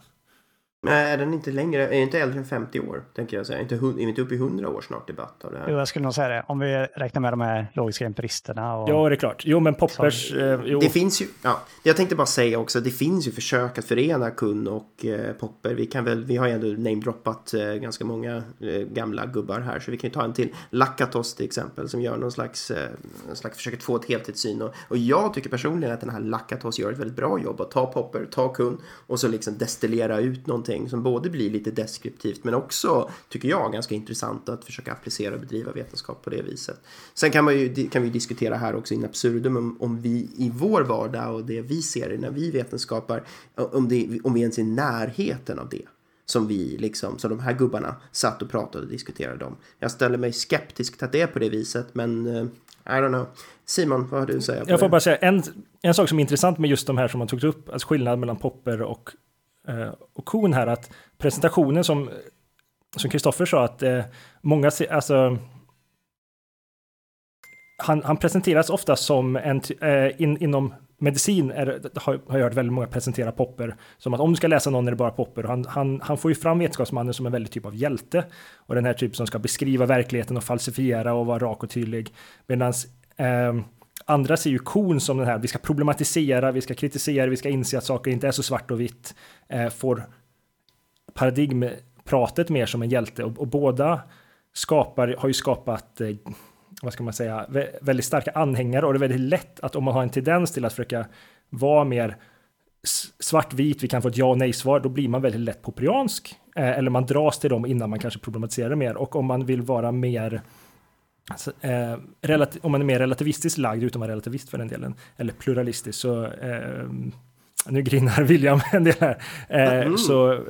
Speaker 4: Nej, är den inte längre, är inte äldre än 50 år, tänker jag säga. Inte, är vi inte uppe i 100 år snart debatt av det här?
Speaker 2: Jo, jag skulle nog säga det. Om vi räknar med de här logiska empiristerna. Och...
Speaker 1: Ja, det är klart. Jo, men Poppers...
Speaker 4: Eh, jo. Det finns ju, ja, jag tänkte bara säga också, det finns ju försök att förena Kun och eh, Popper. Vi, kan väl, vi har ju ändå namedroppat eh, ganska många eh, gamla gubbar här, så vi kan ju ta en till. Lakatos till exempel, som gör någon slags, eh, slags försöker få ett helhetssyn. Och, och jag tycker personligen att den här Lakatos gör ett väldigt bra jobb att ta Popper, ta Kun och så liksom destillera ut någonting någonting som både blir lite deskriptivt men också, tycker jag, ganska intressant att försöka applicera och bedriva vetenskap på det viset. Sen kan, man ju, kan vi diskutera här också in absurdum om, om vi i vår vardag och det vi ser när vi vetenskapar, om, det, om vi ens är i närheten av det som vi liksom, som de här gubbarna satt och pratade och diskuterade om. Jag ställer mig skeptisk till att det är på det viset, men uh, I don't know. Simon, vad har du att säga?
Speaker 1: jag får det? bara säga en, en sak som är intressant med just de här som man tog upp, alltså skillnad mellan Popper och Eh, och kon här att presentationen som som Kristoffer sa att eh, många, alltså han, han presenteras ofta som en, eh, in, inom medicin är, har, har jag hört väldigt många presentera Popper som att om du ska läsa någon är det bara Popper. Han, han, han får ju fram vetenskapsmannen som en väldigt typ av hjälte och den här typ som ska beskriva verkligheten och falsifiera och vara rak och tydlig. Medan eh, Andra ser ju kon som den här, vi ska problematisera, vi ska kritisera, vi ska inse att saker inte är så svart och vitt. Eh, får paradigmpratet mer som en hjälte och, och båda skapar, har ju skapat eh, vad ska man säga, väldigt starka anhängare och det är väldigt lätt att om man har en tendens till att försöka vara mer svartvit, vi kan få ett ja och nej-svar, då blir man väldigt lätt popriansk. Eh, eller man dras till dem innan man kanske problematiserar mer. Och om man vill vara mer Alltså, eh, om man är mer relativistiskt lagd, utan att relativist för den delen, eller pluralistisk, så eh, nu grinar William en del här, eh, mm. så,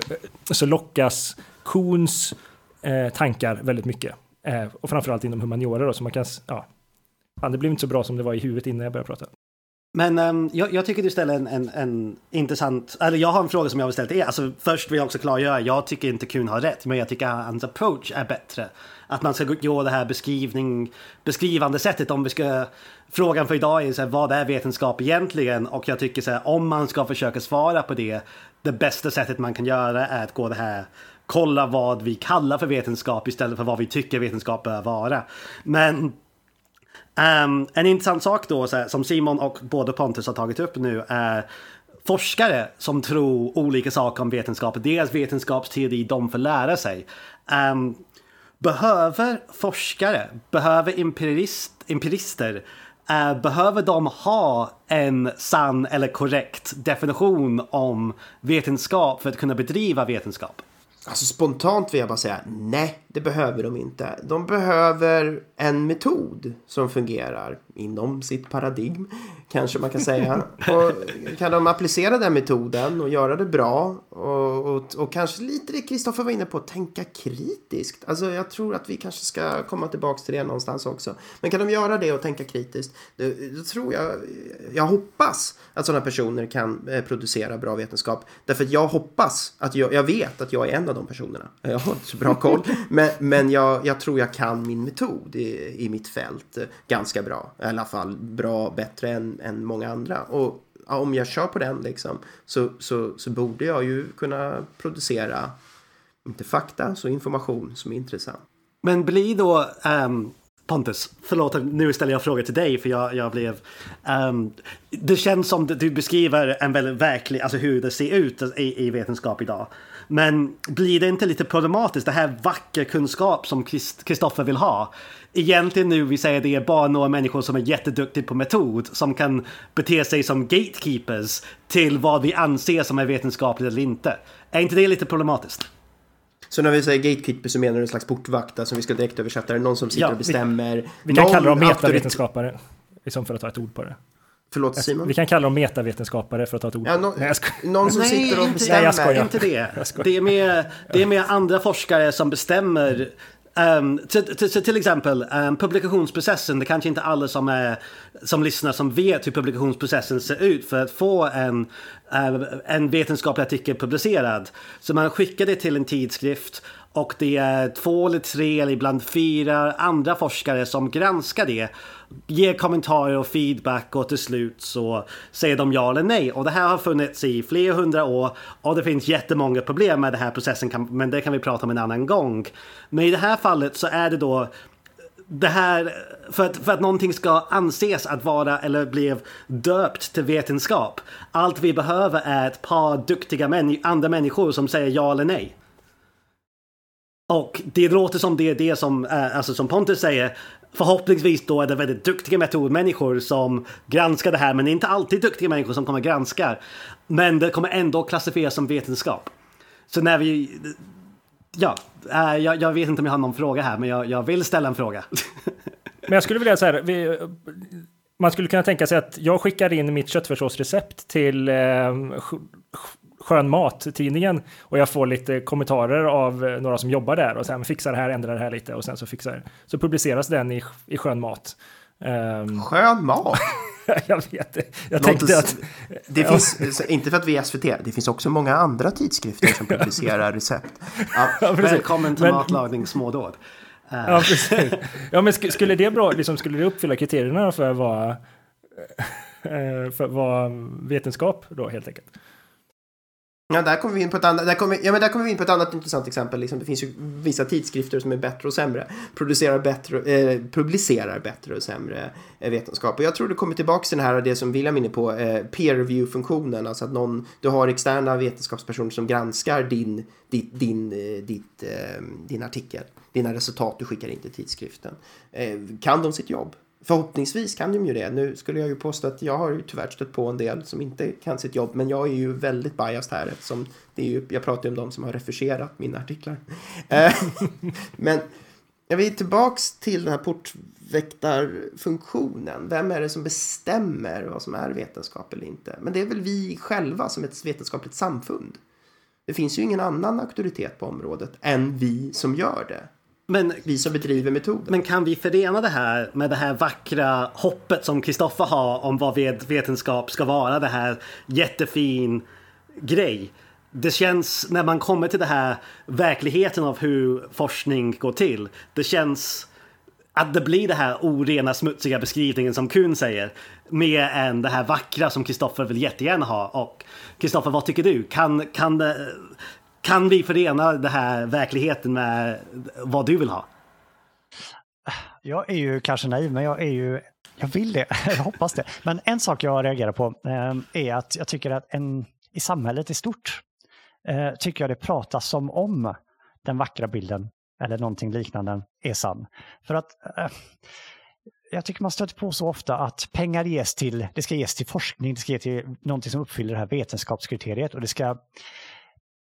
Speaker 1: så lockas Kuhns eh, tankar väldigt mycket. Eh, och framförallt inom humaniora då, så man kan, ja, fan, det blev inte så bra som det var i huvudet innan jag började prata.
Speaker 5: Men um, jag, jag, tycker du ställer en, en, en, intressant, eller jag har en fråga som jag vill ställa till er. Alltså, först vill jag också klargöra, jag tycker inte Kuhn har rätt, men jag tycker hans approach är bättre att man ska gå det här beskrivning, beskrivande sättet. Om vi ska, frågan för idag är så här, vad är vetenskap egentligen? Och jag tycker så här, om man ska försöka svara på det, det bästa sättet man kan göra är att gå det här kolla vad vi kallar för vetenskap istället för vad vi tycker vetenskap bör vara. Men um, en intressant sak då, så här, som Simon och både Pontus har tagit upp nu, är forskare som tror olika saker om vetenskap. Deras vetenskapsteori de får lära sig. Um, Behöver forskare, behöver empirist, empirister, eh, behöver de ha en sann eller korrekt definition om vetenskap för att kunna bedriva vetenskap?
Speaker 4: Alltså spontant vill jag bara säga nej, det behöver de inte. De behöver en metod som fungerar inom sitt paradigm, kanske man kan säga. Och kan de applicera den metoden och göra det bra och, och, och kanske lite det Kristoffer var inne på, tänka kritiskt. Alltså jag tror att vi kanske ska komma tillbaka till det någonstans också. Men kan de göra det och tänka kritiskt, då, då tror jag, jag hoppas att sådana personer kan eh, producera bra vetenskap. Därför att jag hoppas att jag, jag vet att jag är en av de personerna. Jag har inte så bra koll, men, men jag, jag tror jag kan min metod i, i mitt fält ganska bra. I alla fall bra, bättre än, än många andra. Och ja, om jag kör på den liksom, så, så, så borde jag ju kunna producera, inte fakta, så information som är intressant.
Speaker 5: Men blir då um, Pontus, förlåt nu ställer jag frågor till dig för jag, jag blev... Um, det känns som att du beskriver en väldigt verklig, alltså hur det ser ut i, i vetenskap idag. Men blir det inte lite problematiskt, det här vacker kunskap som Kristoffer vill ha? Egentligen nu, vi säger det är bara några människor som är jätteduktiga på metod som kan bete sig som gatekeepers till vad vi anser som är vetenskapligt eller inte. Är inte det lite problematiskt?
Speaker 4: Så när vi säger gatekeeper så menar du en slags portvakt, alltså vi ska direkt översätta det, någon som sitter ja, och bestämmer.
Speaker 1: Vi, vi kan kalla dem metavetenskapare, liksom för att ta ett ord på det.
Speaker 4: Förlåt Simon?
Speaker 1: Vi kan kalla dem metavetenskapare för att ta ett ord.
Speaker 4: Ja, no, Nej, någon som Nej, sitter och bestämmer.
Speaker 5: Nej, jag skojar. inte det. Det är, mer, det är mer andra forskare som bestämmer Um, till, exempel um, publikationsprocessen, det kanske inte alla som, är, som lyssnar som vet hur publikationsprocessen ser ut för att få en, uh, en vetenskaplig artikel publicerad. Så man skickar det till en tidskrift och det är två eller tre eller ibland fyra andra forskare som granskar det. Ger kommentarer och feedback och till slut så säger de ja eller nej. Och det här har funnits i flera hundra år och det finns jättemånga problem med den här processen men det kan vi prata om en annan gång. Men i det här fallet så är det då det här, för att, för att någonting ska anses att vara eller blev döpt till vetenskap. Allt vi behöver är ett par duktiga män, andra människor som säger ja eller nej. Och det låter som det är det som, eh, alltså som Pontus säger, förhoppningsvis då är det väldigt duktiga metodmänniskor som granskar det här, men det är inte alltid duktiga människor som kommer granska. Men det kommer ändå klassifieras som vetenskap. Så när vi... Ja, eh, jag, jag vet inte om jag har någon fråga här, men jag, jag vill ställa en fråga.
Speaker 1: men jag skulle vilja säga vi, man skulle kunna tänka sig att jag skickar in mitt köttfärssåsrecept till eh, Skön Mat-tidningen och jag får lite kommentarer av eh, några som jobbar där och sen fixar det här, ändrar det här lite och sen så fixar så publiceras den i, i Skön Mat.
Speaker 4: Um, skön mat?
Speaker 1: jag vet det. Jag tänkte att...
Speaker 4: Det ja. finns, inte för att vi är SVT, det finns också många andra tidskrifter som publicerar recept.
Speaker 5: Ja, ja, Välkommen till men, matlagning smådåd.
Speaker 1: Ja, precis. Ja, men skulle det, bra, liksom, skulle det uppfylla kriterierna för att vara, eh, för att vara vetenskap då helt enkelt?
Speaker 4: Ja, där kommer vi in på ett annat, där kommer, ja, men där kommer vi in på ett annat intressant exempel. Liksom, det finns ju vissa tidskrifter som är bättre och sämre. Producerar bättre, eh, publicerar bättre och sämre eh, vetenskap. Och jag tror det kommer tillbaka till det här det som William är inne på, eh, peer review-funktionen. Alltså att någon, du har externa vetenskapspersoner som granskar din, ditt, din, eh, ditt, eh, din artikel. Dina resultat du skickar in till tidskriften. Eh, kan de sitt jobb? Förhoppningsvis kan de ju det. Nu skulle jag ju påstå att jag har ju tyvärr stött på en del som inte kan sitt jobb, men jag är ju väldigt biased här eftersom det är ju, jag pratar ju om de som har refuserat mina artiklar. Eh, men jag vill tillbaks till den här portväktarfunktionen. Vem är det som bestämmer vad som är vetenskap eller inte? Men det är väl vi själva som ett vetenskapligt samfund. Det finns ju ingen annan auktoritet på området än vi som gör det. Men, vi som bedriver metoden.
Speaker 5: Men kan vi förena det här med det här vackra hoppet som Kristoffer har om vad vetenskap ska vara? Det här jättefin grej. Det känns när man kommer till det här verkligheten av hur forskning går till. Det känns att det blir det här orena smutsiga beskrivningen som Kuhn säger. Mer än det här vackra som Kristoffer vill jättegärna ha. Och Kristoffer, vad tycker du? Kan, kan det, kan vi förena den här verkligheten med vad du vill ha?
Speaker 2: Jag är ju kanske naiv, men jag är ju jag vill det, jag hoppas det. Men en sak jag reagerar på eh, är att jag tycker att en, i samhället i stort eh, tycker jag det pratas som om den vackra bilden eller någonting liknande är sann. För att eh, jag tycker man stöter på så ofta att pengar ges till, det ska ges till forskning, det ska ges till någonting som uppfyller det här vetenskapskriteriet och det ska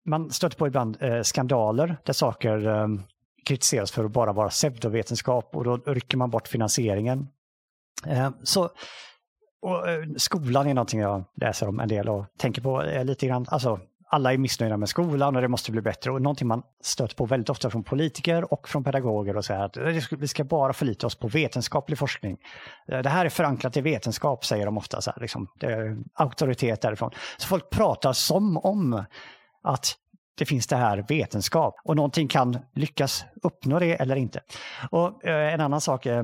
Speaker 2: man stöter på ibland eh, skandaler där saker eh, kritiseras för att bara vara pseudovetenskap och då rycker man bort finansieringen. Eh, så, och, eh, skolan är någonting jag läser om en del och tänker på eh, lite grann. Alltså, alla är missnöjda med skolan och det måste bli bättre. Och någonting man stöter på väldigt ofta från politiker och från pedagoger och säger att eh, vi ska bara förlita oss på vetenskaplig forskning. Eh, det här är förankrat i vetenskap, säger de ofta. Så här, liksom, det är auktoritet därifrån. Så folk pratar som om att det finns det här vetenskap och någonting kan lyckas uppnå det eller inte. Och eh, En annan sak, eh,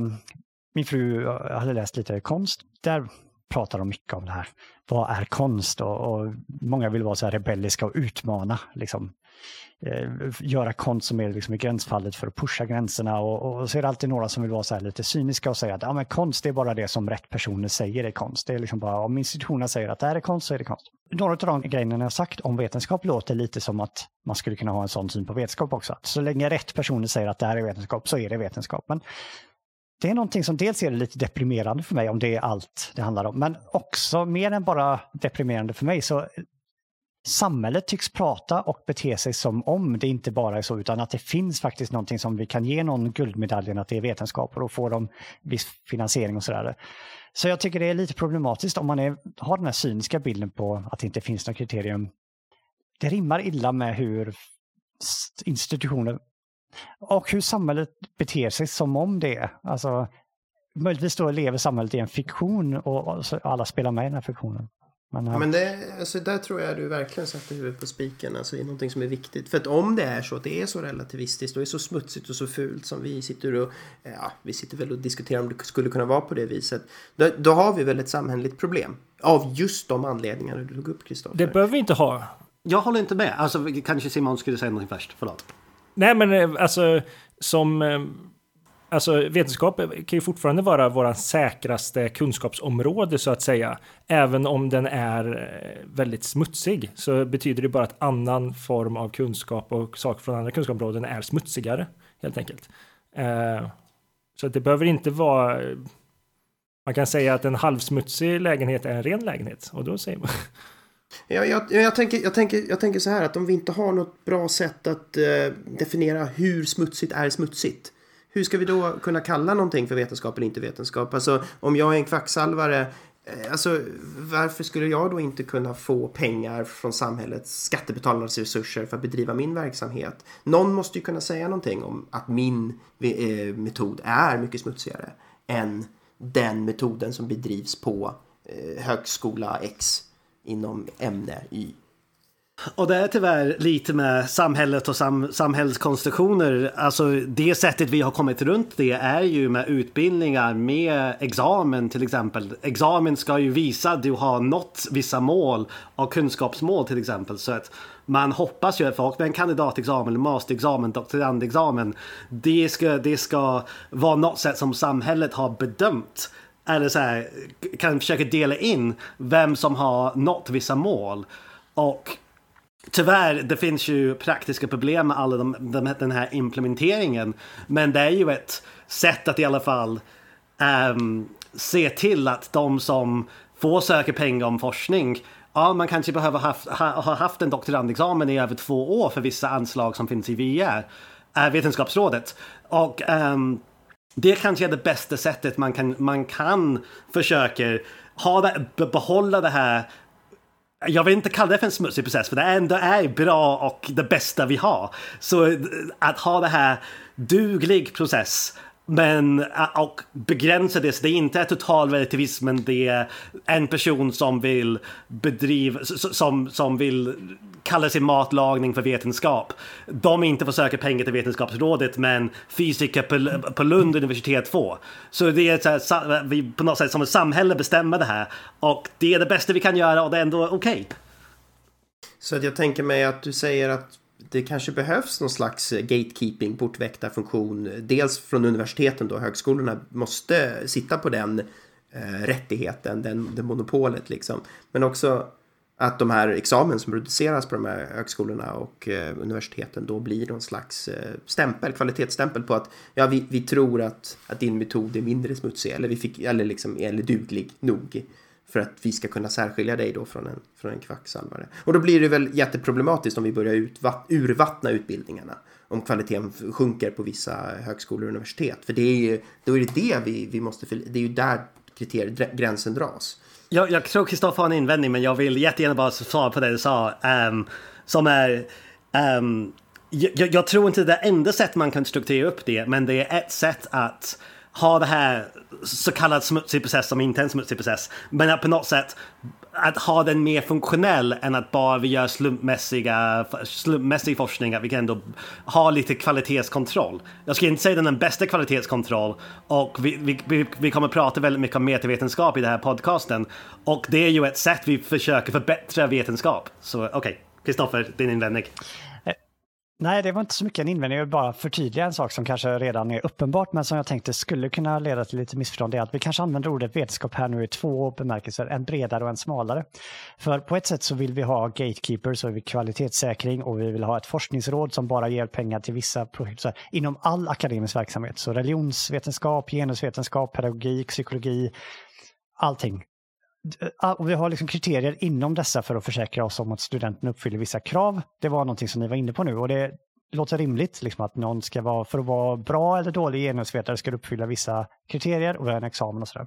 Speaker 2: min fru eh, hade läst lite konst. Där pratar de mycket om det här. Vad är konst? Och, och många vill vara så här rebelliska och utmana. Liksom, eh, göra konst som är liksom i gränsfallet för att pusha gränserna. Och, och så är det alltid några som vill vara så lite cyniska och säga att ja, men konst är bara det som rätt personer säger är konst. Det är liksom bara om institutionerna säger att det här är konst så är det konst. Några av de grejerna jag sagt om vetenskap låter lite som att man skulle kunna ha en sån syn på vetenskap också. Att så länge rätt personer säger att det här är vetenskap så är det vetenskap. Men det är någonting som dels är lite deprimerande för mig om det är allt det handlar om, men också mer än bara deprimerande för mig så samhället tycks prata och bete sig som om det inte bara är så utan att det finns faktiskt någonting som vi kan ge någon guldmedaljen att det är vetenskap och då får de viss finansiering och sådär. Så jag tycker det är lite problematiskt om man är, har den här cyniska bilden på att det inte finns något kriterium. Det rimmar illa med hur institutioner och hur samhället beter sig som om det är. Alltså, möjligtvis då lever samhället i en fiktion och alla spelar med i den här fiktionen.
Speaker 4: Men, ja. Men det, alltså, där tror jag du verkligen sätter huvudet på spiken. Alltså, i någonting som är viktigt. För att om det är så att det är så relativistiskt och är så smutsigt och så fult som vi sitter och ja, vi sitter väl och diskuterar om det skulle kunna vara på det viset. Då, då har vi väl ett samhälleligt problem. Av just de anledningarna du tog upp Kristoffer.
Speaker 1: Det behöver vi inte ha.
Speaker 5: Jag håller inte med. Alltså kanske Simon skulle säga någonting först. Förlåt.
Speaker 1: Nej men eh, alltså som eh, Alltså vetenskap kan ju fortfarande vara vår säkraste kunskapsområde så att säga. Även om den är eh, väldigt smutsig så betyder det bara att annan form av kunskap och saker från andra kunskapsområden är smutsigare helt enkelt. Eh, så det behöver inte vara man kan säga att en halvsmutsig lägenhet är en ren lägenhet och då säger man
Speaker 4: Jag, jag, jag, tänker, jag, tänker, jag tänker så här att om vi inte har något bra sätt att eh, definiera hur smutsigt är smutsigt hur ska vi då kunna kalla någonting för vetenskap eller inte vetenskap? Alltså om jag är en kvacksalvare eh, Alltså, varför skulle jag då inte kunna få pengar från samhällets skattebetalarnas resurser för att bedriva min verksamhet? Någon måste ju kunna säga någonting om att min eh, metod är mycket smutsigare än den metoden som bedrivs på eh, högskola X inom ämne Y.
Speaker 5: Och det är tyvärr lite med samhället och sam samhällskonstruktioner. Alltså det sättet vi har kommit runt det är ju med utbildningar med examen till exempel. Examen ska ju visa att du har nått vissa mål och kunskapsmål till exempel. Så att man hoppas ju att folk med en kandidatexamen, masterexamen, doktorandexamen. Det ska, det ska vara något sätt som samhället har bedömt eller så här, kan försöka dela in vem som har nått vissa mål. Och Tyvärr, det finns ju praktiska problem med alla de, de, den här implementeringen. Men det är ju ett sätt att i alla fall um, se till att de som får söka pengar om forskning Ja, man kanske behöver haft, ha, ha haft en doktorandexamen i över två år för vissa anslag som finns i VR, äh, Vetenskapsrådet. Och um, det kanske är det bästa sättet man kan, man kan försöka ha det, behålla det här jag vill inte kalla det för en smutsig process för det ändå är bra och det bästa vi har. Så eh, att ha det här duglig process men eh, och begränsa det så det inte total relativism men det är en person som vill bedriva, som, som vill kalla sin matlagning för vetenskap. De inte får söka pengar till Vetenskapsrådet men fysiker på, på Lund universitet får. Så det är så här, vi på något sätt som ett samhälle bestämmer det här och det är det bästa vi kan göra och det är ändå okej. Okay.
Speaker 4: Så att jag tänker mig att du säger att det kanske behövs någon slags eh, gatekeeping, portväktarfunktion. Dels från universiteten då, högskolorna måste sitta på den eh, rättigheten, den, det monopolet liksom. Men också att de här examen som produceras på de här högskolorna och eh, universiteten då blir någon slags eh, stämpel, kvalitetsstämpel på att ja, vi, vi tror att, att din metod är mindre smutsig eller, vi fick, eller, liksom, eller duglig nog för att vi ska kunna särskilja dig då från en, från en kvacksalvare. Och då blir det väl jätteproblematiskt om vi börjar utvatt, urvattna utbildningarna. Om kvaliteten sjunker på vissa högskolor och universitet. För det är ju, då är det det vi, vi måste, det är ju där kriterier, gränsen dras.
Speaker 5: Jag, jag tror Kristoffer har en invändning men jag vill jättegärna bara svara på det du sa. Um, som är... Um, jag, jag, tror inte det är enda sätt man kan strukturera upp det men det är ett sätt att ha det här så kallad smutsig process som inte är en smutsig process. Men att på något sätt att ha den mer funktionell än att bara vi gör slumpmässiga, slumpmässig forskning, att vi kan ändå ha lite kvalitetskontroll. Jag skulle inte säga den är den bästa kvalitetskontroll och vi, vi, vi kommer prata väldigt mycket om metavetenskap i den här podcasten och det är ju ett sätt vi försöker förbättra vetenskap. Så okej, okay. Kristoffer, din invändning.
Speaker 2: Nej, det var inte så mycket en invändning. Jag vill bara förtydliga en sak som kanske redan är uppenbart, men som jag tänkte skulle kunna leda till lite missförstånd. Det är att vi kanske använder ordet vetenskap här nu i två bemärkelser, en bredare och en smalare. För på ett sätt så vill vi ha gatekeepers och vi kvalitetssäkring och vi vill ha ett forskningsråd som bara ger pengar till vissa projekt inom all akademisk verksamhet. Så religionsvetenskap, genusvetenskap, pedagogik, psykologi, allting. Eh, och vi har liksom kriterier inom dessa för att försäkra oss om att studenten uppfyller vissa krav. Det var någonting som ni var inne på nu och det låter rimligt liksom att någon ska vara, för att vara bra eller dålig genusvetare ska uppfylla vissa kriterier och vi har en examen och sådär.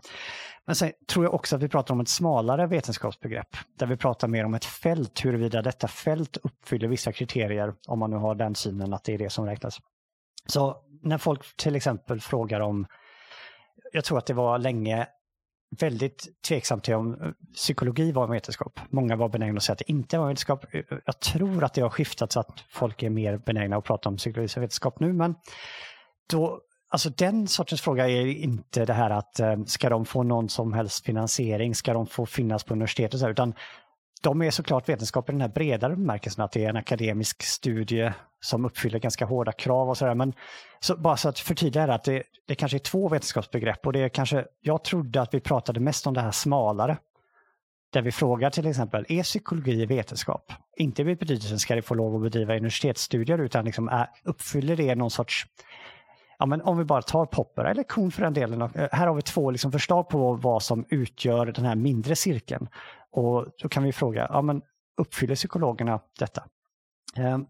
Speaker 2: Men sen tror jag också att vi pratar om ett smalare vetenskapsbegrepp där vi pratar mer om ett fält, huruvida detta fält uppfyller vissa kriterier om man nu har den synen att det är det som räknas. Så när folk till exempel frågar om, jag tror att det var länge väldigt tveksam till om eh, psykologi var en vetenskap. Många var benägna att säga att det inte var en vetenskap. Eh, eh, jag tror att det har skiftat så att folk är mer benägna att prata om psykologi som vetenskap nu, men då, alltså den sortens fråga är inte det här att ska de få någon som helst finansiering, ska de få finnas på universitetet, utan de är såklart vetenskap i den här bredare bemärkelsen att det är en akademisk studie som uppfyller ganska hårda krav och sådär. Men så bara så att förtydliga det att det, det kanske är två vetenskapsbegrepp och det är kanske, jag trodde att vi pratade mest om det här smalare. Där vi frågar till exempel, är psykologi vetenskap? Inte i betydelsen ska det få lov att bedriva universitetsstudier utan liksom är, uppfyller det någon sorts Ja, men om vi bara tar Popper eller Kuhn för den delen. Eh, här har vi två liksom förslag på vad som utgör den här mindre cirkeln. Och då kan vi fråga, ja, men uppfyller psykologerna detta? Ehm,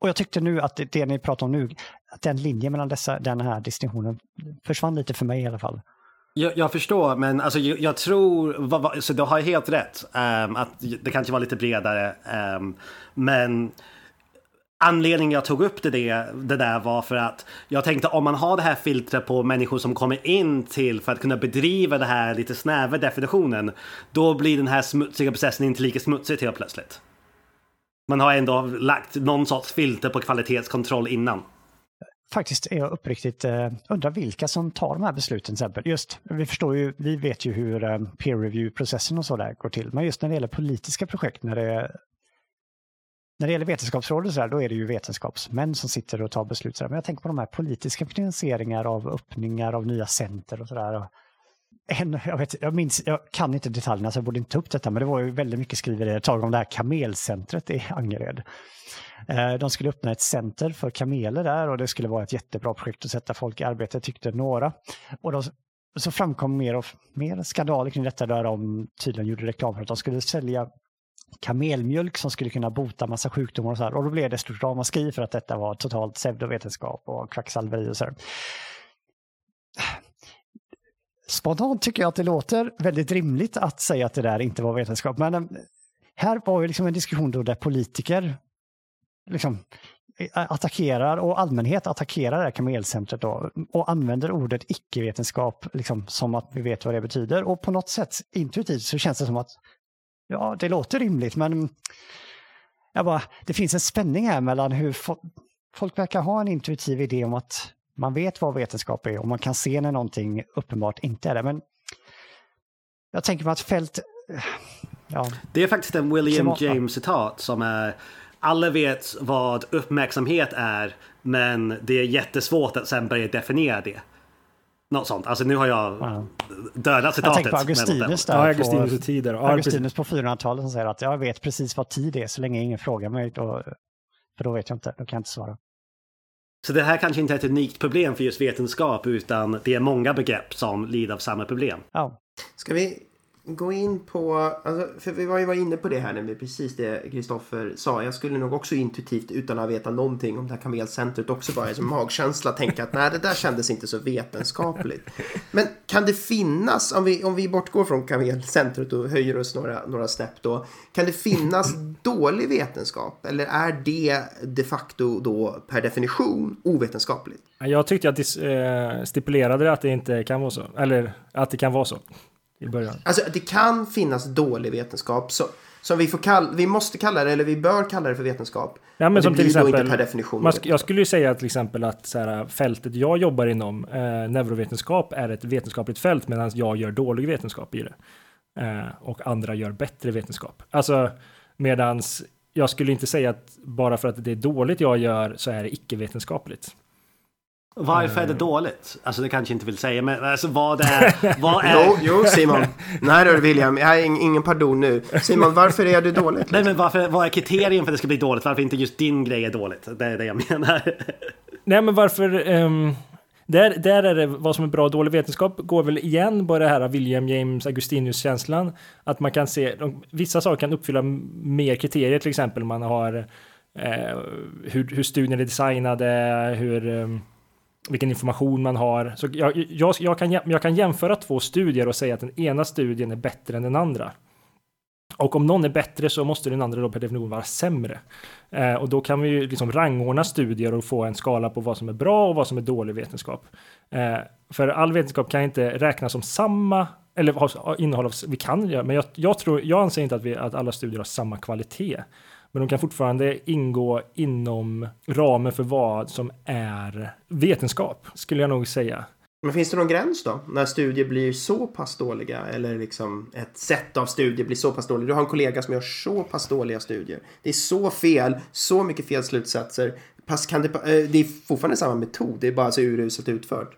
Speaker 2: och jag tyckte nu att det, det ni pratar om nu, att den linjen mellan dessa, den här distinktionen försvann lite för mig i alla fall.
Speaker 5: Jag, jag förstår, men alltså, jag, jag tror, va, va, så du har helt rätt, um, att det kanske var lite bredare. Um, men anledningen jag tog upp det, det där var för att jag tänkte om man har det här filtret på människor som kommer in till för att kunna bedriva det här lite snäva definitionen. Då blir den här smutsiga processen inte lika smutsig helt plötsligt. Man har ändå lagt någon sorts filter på kvalitetskontroll innan.
Speaker 2: Faktiskt är jag uppriktigt eh, undrar vilka som tar de här besluten. Till exempel. Just, vi förstår ju, vi vet ju hur eh, peer review-processen och så där går till. Men just när det gäller politiska projekt, när det när det gäller vetenskapsrådet så här, då är det ju vetenskapsmän som sitter och tar beslut. Så. Men jag tänker på de här politiska finansieringar av öppningar av nya center och sådär. jag, jag, minns, jag kan inte detaljerna så jag borde inte ta upp detta, men det var ju väldigt mycket skriverier ett tag om det här kamelcentret i Angered. Eh, de skulle öppna ett center för kameler där och det skulle vara ett jättebra projekt att sätta folk i arbete, tyckte några. Och då, så framkom mer och mer skandaler kring detta där de tydligen gjorde reklam för att de skulle sälja kamelmjölk som skulle kunna bota massa sjukdomar och så här. Och då blev det stort ramaskri för att detta var totalt pseudovetenskap och kvacksalveri och så här. Spontant tycker jag att det låter väldigt rimligt att säga att det där inte var vetenskap. Men eh, här var ju liksom en diskussion då där politiker liksom eh, attackerar och allmänhet attackerar det här kamelcentret då och använder ordet icke-vetenskap liksom, som att vi vet vad det betyder. Och på något sätt intuitivt så känns det som att ja, det låter rimligt, men jag bara, det finns en spänning här mellan hur fo folk verkar ha en intuitiv idé om att man vet vad vetenskap är och man kan se när någonting uppenbart inte är det. Men jag tänker på att fält...
Speaker 5: Ja. Det är faktiskt en William James-citat som är alla vet vad uppmärksamhet är, men det är jättesvårt att sen börja definiera det. Något sånt. Alltså nu har jag ja. dödat citatet. Jag
Speaker 2: tänker på Augustinus där.
Speaker 1: Ja, Augustinus och tider.
Speaker 2: Augustinus på 400-talet som säger att jag vet precis vad tid är så länge ingen frågar mig. Då, för då vet jag inte, då kan jag inte svara.
Speaker 5: Så det här kanske inte är ett unikt problem för just vetenskap utan det är många begrepp som lider av samma problem.
Speaker 2: Ja.
Speaker 4: Ska vi gå in på, alltså, för vi var ju inne på det här när vi precis det Kristoffer sa. Jag skulle nog också intuitivt utan att veta någonting om det här kamelcentret också bara som magkänsla tänka att nej det där kändes inte så vetenskapligt. Men kan det finnas, om vi, om vi bortgår från kamelcentret och höjer oss några, några snäpp då. Kan det finnas dålig vetenskap eller är det de facto då per definition ovetenskapligt?
Speaker 1: Jag tyckte att eh, det stipulerade att det inte kan vara så. Eller att det kan vara så i början.
Speaker 4: Alltså det kan finnas dålig vetenskap så, som vi, får kall, vi måste kalla det, eller vi bör kalla det för vetenskap.
Speaker 1: Ja, men som till exempel, per definition man, jag skulle ju säga till exempel att så här, fältet jag jobbar inom, eh, neurovetenskap, är ett vetenskapligt fält medan jag gör dålig vetenskap i det. Eh, och andra gör bättre vetenskap. Alltså medans jag skulle inte säga att bara för att det är dåligt jag gör så är det icke-vetenskapligt.
Speaker 5: Varför är det dåligt? Alltså det kanske inte vill säga, men alltså vad är... Vad är...
Speaker 4: jo, jo Simon. Nej du William, jag har ingen pardon nu. Simon, varför är det dåligt?
Speaker 5: Nej men varför, vad är kriterien för att det ska bli dåligt? Varför inte just din grej är dåligt? Det är det jag menar.
Speaker 1: Nej men varför... Um, där, där är det vad som är bra och dålig vetenskap går väl igen på det här William James Augustinus-känslan. Att man kan se, de, vissa saker kan uppfylla mer kriterier, till exempel man har eh, hur, hur studien är designade, hur... Um, vilken information man har. Så jag, jag, jag, kan, jag kan jämföra två studier och säga att den ena studien är bättre än den andra. Och om någon är bättre så måste den andra då per definition vara sämre. Eh, och då kan vi ju liksom rangordna studier och få en skala på vad som är bra och vad som är dålig vetenskap. Eh, för all vetenskap kan inte räknas som samma eller innehåll av, vi kan göra, men jag, jag, tror, jag anser inte att, vi, att alla studier har samma kvalitet. Men de kan fortfarande ingå inom ramen för vad som är vetenskap, skulle jag nog säga.
Speaker 4: Men finns det någon gräns då? När studier blir så pass dåliga eller liksom ett sätt av studier blir så pass dåliga. Du har en kollega som gör så pass dåliga studier. Det är så fel, så mycket fel slutsatser. Pass kan det, eh, det är fortfarande samma metod, det är bara så uruselt utfört.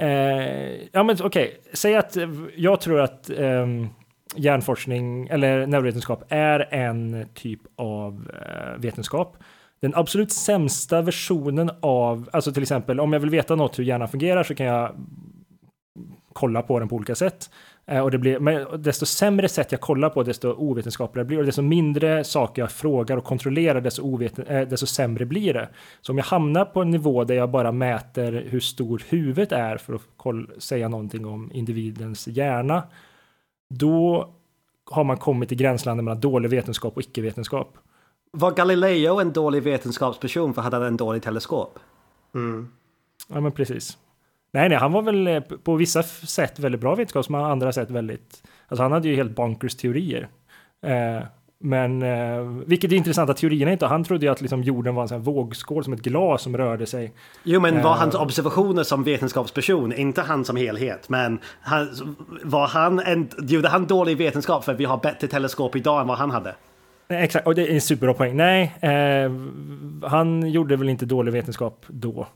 Speaker 1: Eh, ja men okej, okay. säg att jag tror att eh, hjärnforskning eller neurovetenskap är en typ av eh, vetenskap den absolut sämsta versionen av, alltså till exempel om jag vill veta något hur hjärnan fungerar så kan jag kolla på den på olika sätt. Eh, och det blir, men desto sämre sätt jag kollar på, desto ovetenskapligare blir det. Och desto mindre saker jag frågar och kontrollerar, desto, oveten, eh, desto sämre blir det. Så om jag hamnar på en nivå där jag bara mäter hur stor huvudet är för att säga någonting om individens hjärna, då har man kommit till gränslandet mellan dålig vetenskap och icke-vetenskap.
Speaker 5: Var Galileo en dålig vetenskapsperson för hade han en dålig teleskop?
Speaker 1: Mm. Ja, men precis. Nej, nej, han var väl eh, på vissa sätt väldigt bra vetenskapsman, andra sätt väldigt... Alltså han hade ju helt bonkers teorier. Eh, men eh, vilket är intressanta teorierna inte. Han trodde ju att liksom jorden var en sån vågskål som ett glas som rörde sig.
Speaker 5: Jo, men var eh, hans observationer som vetenskapsperson, inte han som helhet, men han, var han en, gjorde han dålig vetenskap för att vi har bättre teleskop idag än vad han hade?
Speaker 1: Nej, exakt, och det är en superbra poäng. Nej, eh, han gjorde väl inte dålig vetenskap då.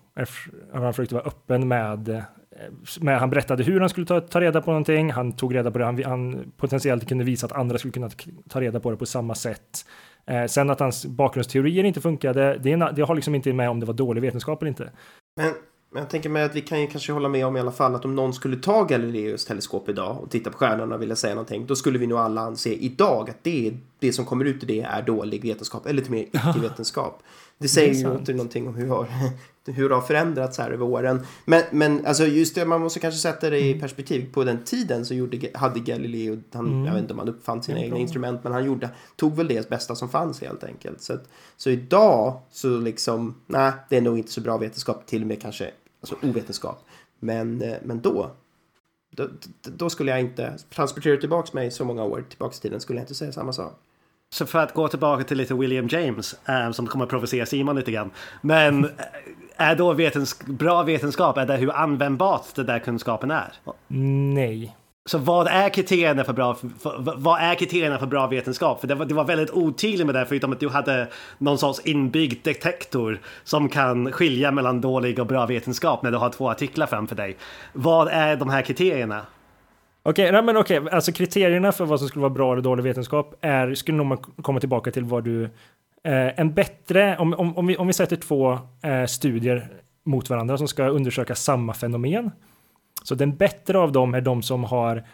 Speaker 1: Han försökte vara öppen med, eh, Eh, med han berättade hur han skulle ta, ta reda på någonting. Han tog reda på det. Han, han potentiellt kunde visa att andra skulle kunna ta reda på det på samma sätt. Eh, sen att hans bakgrundsteorier inte funkade, det, det har liksom inte med om det var dålig vetenskap eller inte.
Speaker 4: Men men jag tänker mig att vi kan ju kanske hålla med om i alla fall att om någon skulle ta Galileos teleskop idag och titta på stjärnorna och vilja säga någonting, då skulle vi nog alla anse idag att det, är det som kommer ut ur det är dålig vetenskap eller till och med icke-vetenskap. Det säger det ju inte någonting om hur, har, hur det har förändrats här över åren. Men, men alltså just det, man måste kanske sätta det i mm. perspektiv. På den tiden så gjorde, hade Galileo, han, mm. jag vet inte om han uppfann sina egna instrument, men han gjorde, tog väl det bästa som fanns helt enkelt. Så, att, så idag så liksom, nej, det är nog inte så bra vetenskap, till och med kanske alltså ovetenskap. Men, eh, men då, då, då skulle jag inte transportera tillbaka mig så många år tillbaka i tiden skulle jag inte säga samma sak.
Speaker 5: Så för att gå tillbaka till lite William James, äh, som kommer att provocera Simon lite grann. Men eh, är då vetens bra vetenskap, är det hur användbart den där kunskapen är?
Speaker 1: Nej.
Speaker 5: Så vad är kriterierna för bra, för, vad är kriterierna för bra vetenskap? För det var, det var väldigt otydligt med det, förutom att du hade någon sorts inbyggd detektor som kan skilja mellan dålig och bra vetenskap när du har två artiklar framför dig. Vad är de här kriterierna?
Speaker 1: Okej, okay, men okej, okay. alltså kriterierna för vad som skulle vara bra eller dålig vetenskap är, skulle nog komma tillbaka till vad du, eh, en bättre, om, om, om, vi, om vi sätter två eh, studier mot varandra som ska undersöka samma fenomen. Så den bättre av dem är de som har eh,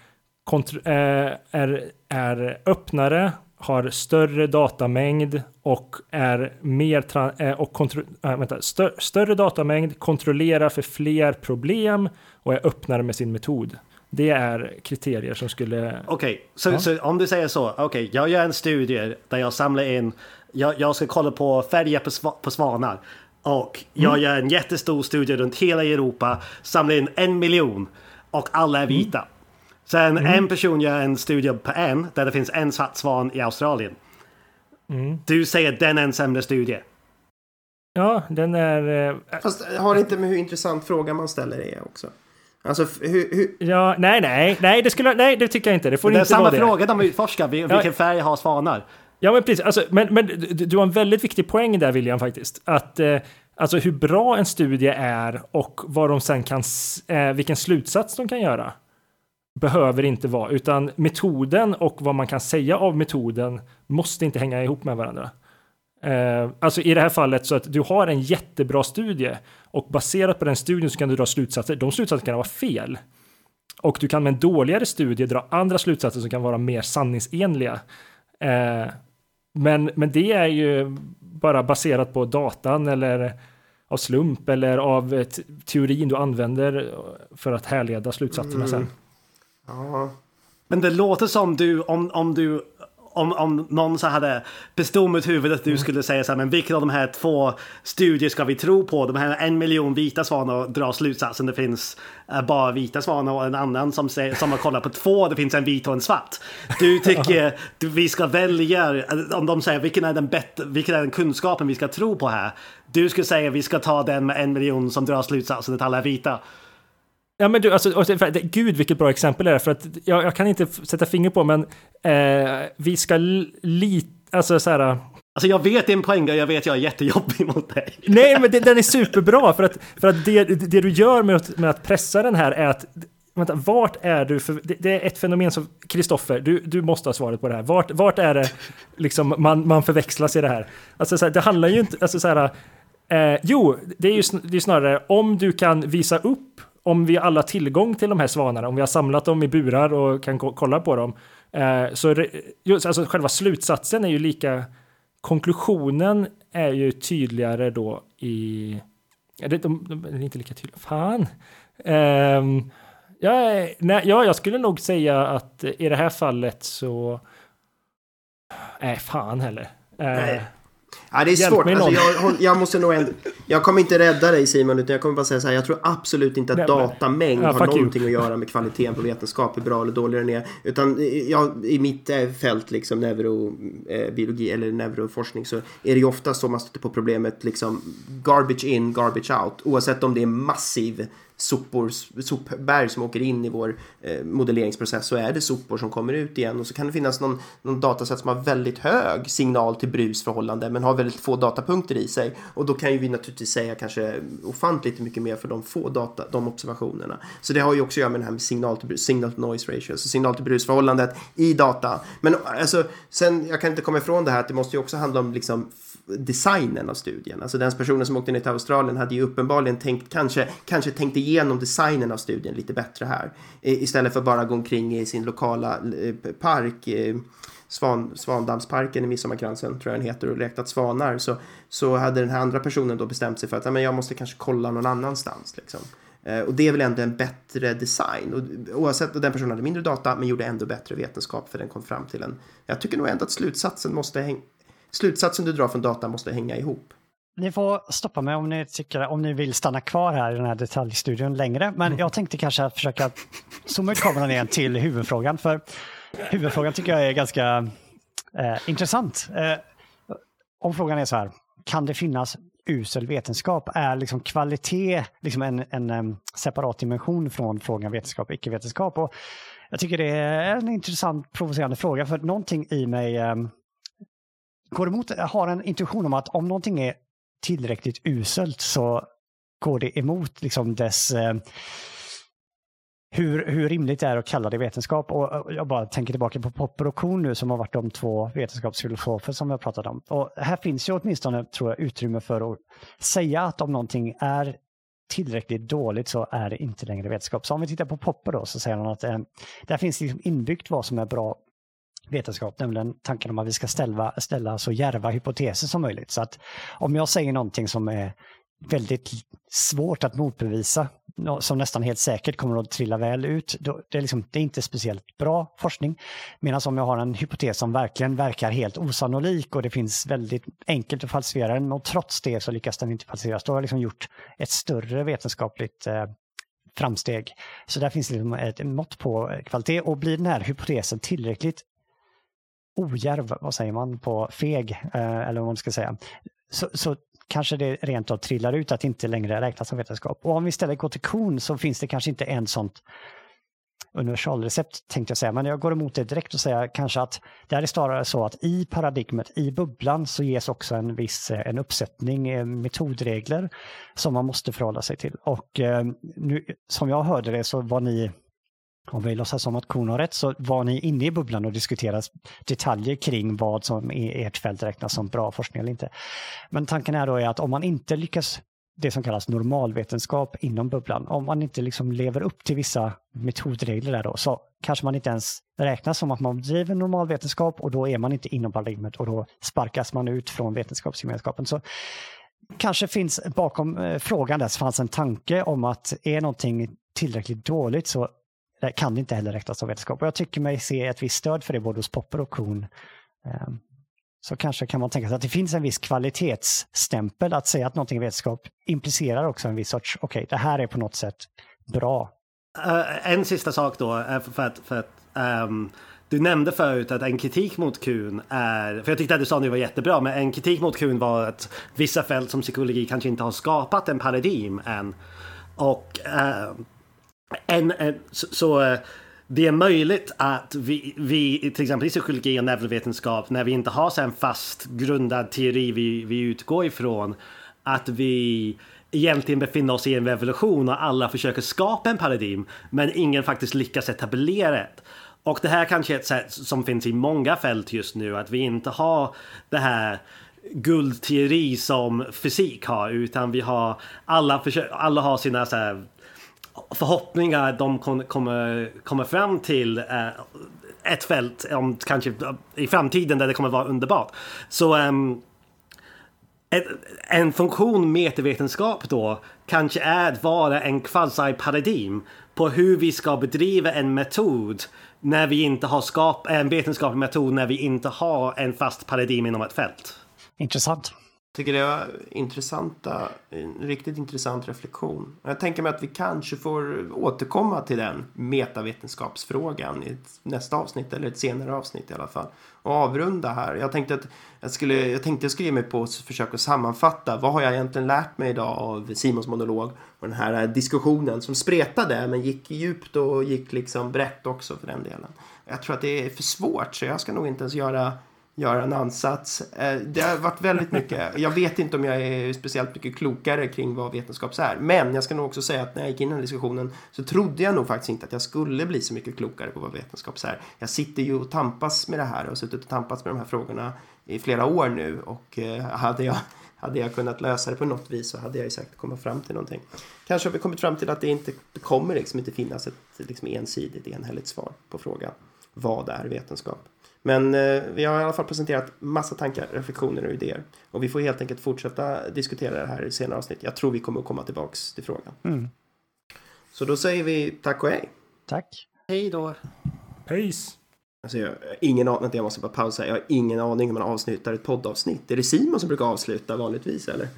Speaker 1: är, är öppnare, har större datamängd och är mer äh, och äh, vänta, stö större datamängd, kontrollerar för fler problem och är öppnare med sin metod. Det är kriterier som skulle...
Speaker 5: Okej, okay, så, ja. så, om du säger så. Okej, okay, jag gör en studie där jag samlar in, jag, jag ska kolla på färger på, på svanar. Och jag mm. gör en jättestor studie runt hela Europa, samlar in en miljon och alla är vita. Mm. Sen mm. en person gör en studie på en, där det finns en svart svan i Australien. Mm. Du säger den är en sämre studie.
Speaker 1: Ja, den är... Eh,
Speaker 4: Fast har det inte med hur intressant fråga man ställer är också? Alltså hur, hur...
Speaker 1: Ja, nej, nej, nej, det skulle, nej, det tycker jag inte. Det får det inte
Speaker 5: vara det. Det är samma fråga de utforskar, vilken ja. färg har svanar?
Speaker 1: Ja, men precis. Alltså, men, men du, du har en väldigt viktig poäng där, William, faktiskt. Att eh, alltså hur bra en studie är och vad de sen kan, eh, vilken slutsats de kan göra behöver inte vara, utan metoden och vad man kan säga av metoden måste inte hänga ihop med varandra. Eh, alltså i det här fallet så att du har en jättebra studie och baserat på den studien så kan du dra slutsatser. De slutsatserna kan vara fel. Och du kan med en dåligare studie dra andra slutsatser som kan vara mer sanningsenliga. Eh, men, men det är ju bara baserat på datan eller av slump eller av teorin du använder för att härleda slutsatserna mm. sen.
Speaker 5: Ja. Men det låter som du, om, om du om, om någon så hade pistol mot huvudet att du skulle säga så här, men vilken av de här två studier ska vi tro på? De här en miljon vita svanar och dra slutsatsen det finns uh, bara vita svanar och en annan som, säger, som har kollat på två, det finns en vit och en svart. Du tycker vi ska välja, om de säger vilken är den, bättre, vilken är den kunskapen vi ska tro på här? Du skulle säga vi ska ta den med en miljon som drar slutsatsen att alla är vita.
Speaker 1: Ja men du, alltså, gud vilket bra exempel är det, för att jag, jag kan inte sätta finger på, men eh, vi ska lita, alltså så här...
Speaker 5: Alltså jag vet din poäng och jag vet jag är jättejobbig mot dig.
Speaker 1: Nej, men det, den är superbra för att, för att det, det du gör med att, med att pressa den här är att Vänta, vart är du? För det, det är ett fenomen som, Kristoffer, du, du måste ha svaret på det här. Vart, vart är det liksom man, man förväxlas i det här? Alltså så här, det handlar ju inte, alltså så här, eh, jo, det är ju det är snarare om du kan visa upp om vi alla har tillgång till de här svanarna, om vi har samlat dem i burar och kan kolla på dem, eh, så just, alltså själva slutsatsen är ju lika, konklusionen är ju tydligare då i, ja, det, de, de, de är inte lika tydliga, fan. Um, ja, nej, ja, jag skulle nog säga att i det här fallet så, nej, fan heller. Eh, nej.
Speaker 4: Ja, det är Hjälp svårt. Alltså, jag, jag, måste nog ändå, jag kommer inte rädda dig Simon, utan jag kommer bara säga så här. Jag tror absolut inte att Nej, datamängd ja, har någonting you. att göra med kvaliteten på vetenskap, hur bra eller dålig den är. Utan jag, i mitt eh, fält, liksom neurobiologi eh, eller neuroforskning, så är det ju ofta så man stöter på problemet liksom garbage in, garbage out. Oavsett om det är massiv sopor, sopberg som åker in i vår eh, modelleringsprocess så är det sopor som kommer ut igen och så kan det finnas någon, någon dataset som har väldigt hög signal till brusförhållande men har väldigt få datapunkter i sig och då kan ju vi naturligtvis säga kanske ofantligt mycket mer för de få data, de observationerna. Så det har ju också att göra med det här med signal till, signal to noise ratio, alltså signal till brusförhållandet i data. Men alltså, sen, jag kan inte komma ifrån det här att det måste ju också handla om liksom designen av studien. Alltså den personen som åkte ner till Australien hade ju uppenbarligen tänkt, kanske, kanske tänkt igenom designen av studien lite bättre här. Istället för bara gå omkring i sin lokala eh, park, eh, Svan, Svandammsparken i Midsommarkransen, tror jag den heter, och räknat svanar. Så, så hade den här andra personen då bestämt sig för att men jag måste kanske kolla någon annanstans. Liksom. Eh, och det är väl ändå en bättre design. Och, oavsett att den personen hade mindre data men gjorde ändå bättre vetenskap för den kom fram till en... Jag tycker nog ändå att slutsatsen måste hänga slutsatsen du drar från data måste hänga ihop.
Speaker 2: Ni får stoppa mig om ni, tycker, om ni vill stanna kvar här i den här detaljstudion längre. Men jag tänkte kanske försöka zooma ut kameran igen till huvudfrågan. För huvudfrågan tycker jag är ganska eh, intressant. Eh, om frågan är så här, kan det finnas usel vetenskap? Är liksom kvalitet liksom en, en, en separat dimension från frågan vetenskap och icke-vetenskap? Och jag tycker det är en intressant provocerande fråga för någonting i mig eh, går emot, har en intuition om att om någonting är tillräckligt uselt så går det emot liksom dess eh, hur, hur rimligt det är att kalla det vetenskap. Och jag bara tänker tillbaka på Popper och Kuhn nu som har varit de två vetenskapsfilosofer som jag pratade pratat om. Och här finns ju åtminstone, tror jag, utrymme för att säga att om någonting är tillräckligt dåligt så är det inte längre vetenskap. Så om vi tittar på Popper då så säger han att eh, där finns liksom inbyggt vad som är bra vetenskap, nämligen tanken om att vi ska ställa, ställa så järva hypoteser som möjligt. Så att om jag säger någonting som är väldigt svårt att motbevisa, som nästan helt säkert kommer att trilla väl ut, det, är liksom, det är inte speciellt bra forskning. Medan om jag har en hypotes som verkligen verkar helt osannolik och det finns väldigt enkelt att falsifiera den och trots det så lyckas den inte falsifieras, då har jag liksom gjort ett större vetenskapligt eh, framsteg. Så där finns liksom ett mått på kvalitet och blir den här hypotesen tillräckligt ojärv, vad säger man på feg, eh, eller vad man ska säga, så, så kanske det rent av trillar ut att det inte längre räknas som vetenskap. Och om vi istället går till kon så finns det kanske inte en sånt universalrecept tänkte jag säga, men jag går emot det direkt och säger kanske att det är snarare så att i paradigmet, i bubblan, så ges också en viss eh, en uppsättning eh, metodregler som man måste förhålla sig till. Och eh, nu, som jag hörde det så var ni om vi låtsas som att kon har rätt så var ni inne i bubblan och diskuterade detaljer kring vad som i ert fält räknas som bra forskning eller inte. Men tanken är då är att om man inte lyckas det som kallas normalvetenskap inom bubblan, om man inte liksom lever upp till vissa metodregler där då, så kanske man inte ens räknas som att man bedriver normalvetenskap och då är man inte inom paradigmet och då sparkas man ut från vetenskapsgemenskapen. Så kanske finns bakom eh, frågan där så fanns en tanke om att är någonting tillräckligt dåligt så kan det inte heller räknas som vetenskap. Och jag tycker mig se ett visst stöd för det både hos Popper och Kuhn ehm, så kanske kan man tänka sig att det finns en viss kvalitetsstämpel. Att säga att någonting är vetenskap implicerar också en viss sorts, okej, okay, det här är på något sätt bra.
Speaker 5: Uh, en sista sak då, eh, för att, för att um, du nämnde förut att en kritik mot Kuhn är, för jag tyckte att du sa nu var jättebra, men en kritik mot Kuhn var att vissa fält som psykologi kanske inte har skapat en paradigm än. Och uh, en, en, så, så eh, det är möjligt att vi, vi, till exempel i psykologi och neurovetenskap, när vi inte har en fast grundad teori vi, vi utgår ifrån, att vi egentligen befinner oss i en revolution och alla försöker skapa en paradigm, men ingen faktiskt lyckas etablera det. Och det här kanske är ett sätt som finns i många fält just nu, att vi inte har det här guldteori som fysik har, utan vi har alla, alla har sina så här, förhoppningar att de kommer, kommer fram till eh, ett fält om kanske eh, i framtiden där det kommer vara underbart. Så um, ett, en funktion metavetenskap då kanske är att vara en quasi-paradigm på hur vi ska bedriva en metod när vi inte har skap en vetenskaplig metod när vi inte har en fast paradigm inom ett fält.
Speaker 2: Intressant
Speaker 4: tycker det var intressanta, en riktigt intressant reflektion. Jag tänker mig att vi kanske får återkomma till den metavetenskapsfrågan i ett nästa avsnitt eller ett senare avsnitt i alla fall. Och avrunda här. Jag tänkte att jag skulle, jag tänkte jag skulle ge mig på att försöka sammanfatta. Vad har jag egentligen lärt mig idag av Simons monolog och den här diskussionen som spretade men gick djupt och gick liksom brett också för den delen. Jag tror att det är för svårt så jag ska nog inte ens göra göra en ansats. Eh, det har varit väldigt mycket. Jag vet inte om jag är speciellt mycket klokare kring vad vetenskap är. Men jag ska nog också säga att när jag gick in i den här diskussionen så trodde jag nog faktiskt inte att jag skulle bli så mycket klokare på vad vetenskap är. Jag sitter ju och tampas med det här och har suttit och tampats med de här frågorna i flera år nu och eh, hade jag hade jag kunnat lösa det på något vis så hade jag ju säkert kommit fram till någonting. Kanske har vi kommit fram till att det inte det kommer liksom inte finnas ett liksom ensidigt enhälligt svar på frågan vad är vetenskap? Men eh, vi har i alla fall presenterat massa tankar, reflektioner och idéer. Och vi får helt enkelt fortsätta diskutera det här i senare avsnitt. Jag tror vi kommer att komma tillbaks till frågan. Mm. Så då säger vi tack och hej.
Speaker 2: Tack.
Speaker 5: Hej då.
Speaker 1: Peace.
Speaker 4: Alltså jag har ingen aning, jag måste bara pausa. Jag har ingen aning hur man avslutar ett poddavsnitt. Är det Simon som brukar avsluta vanligtvis eller?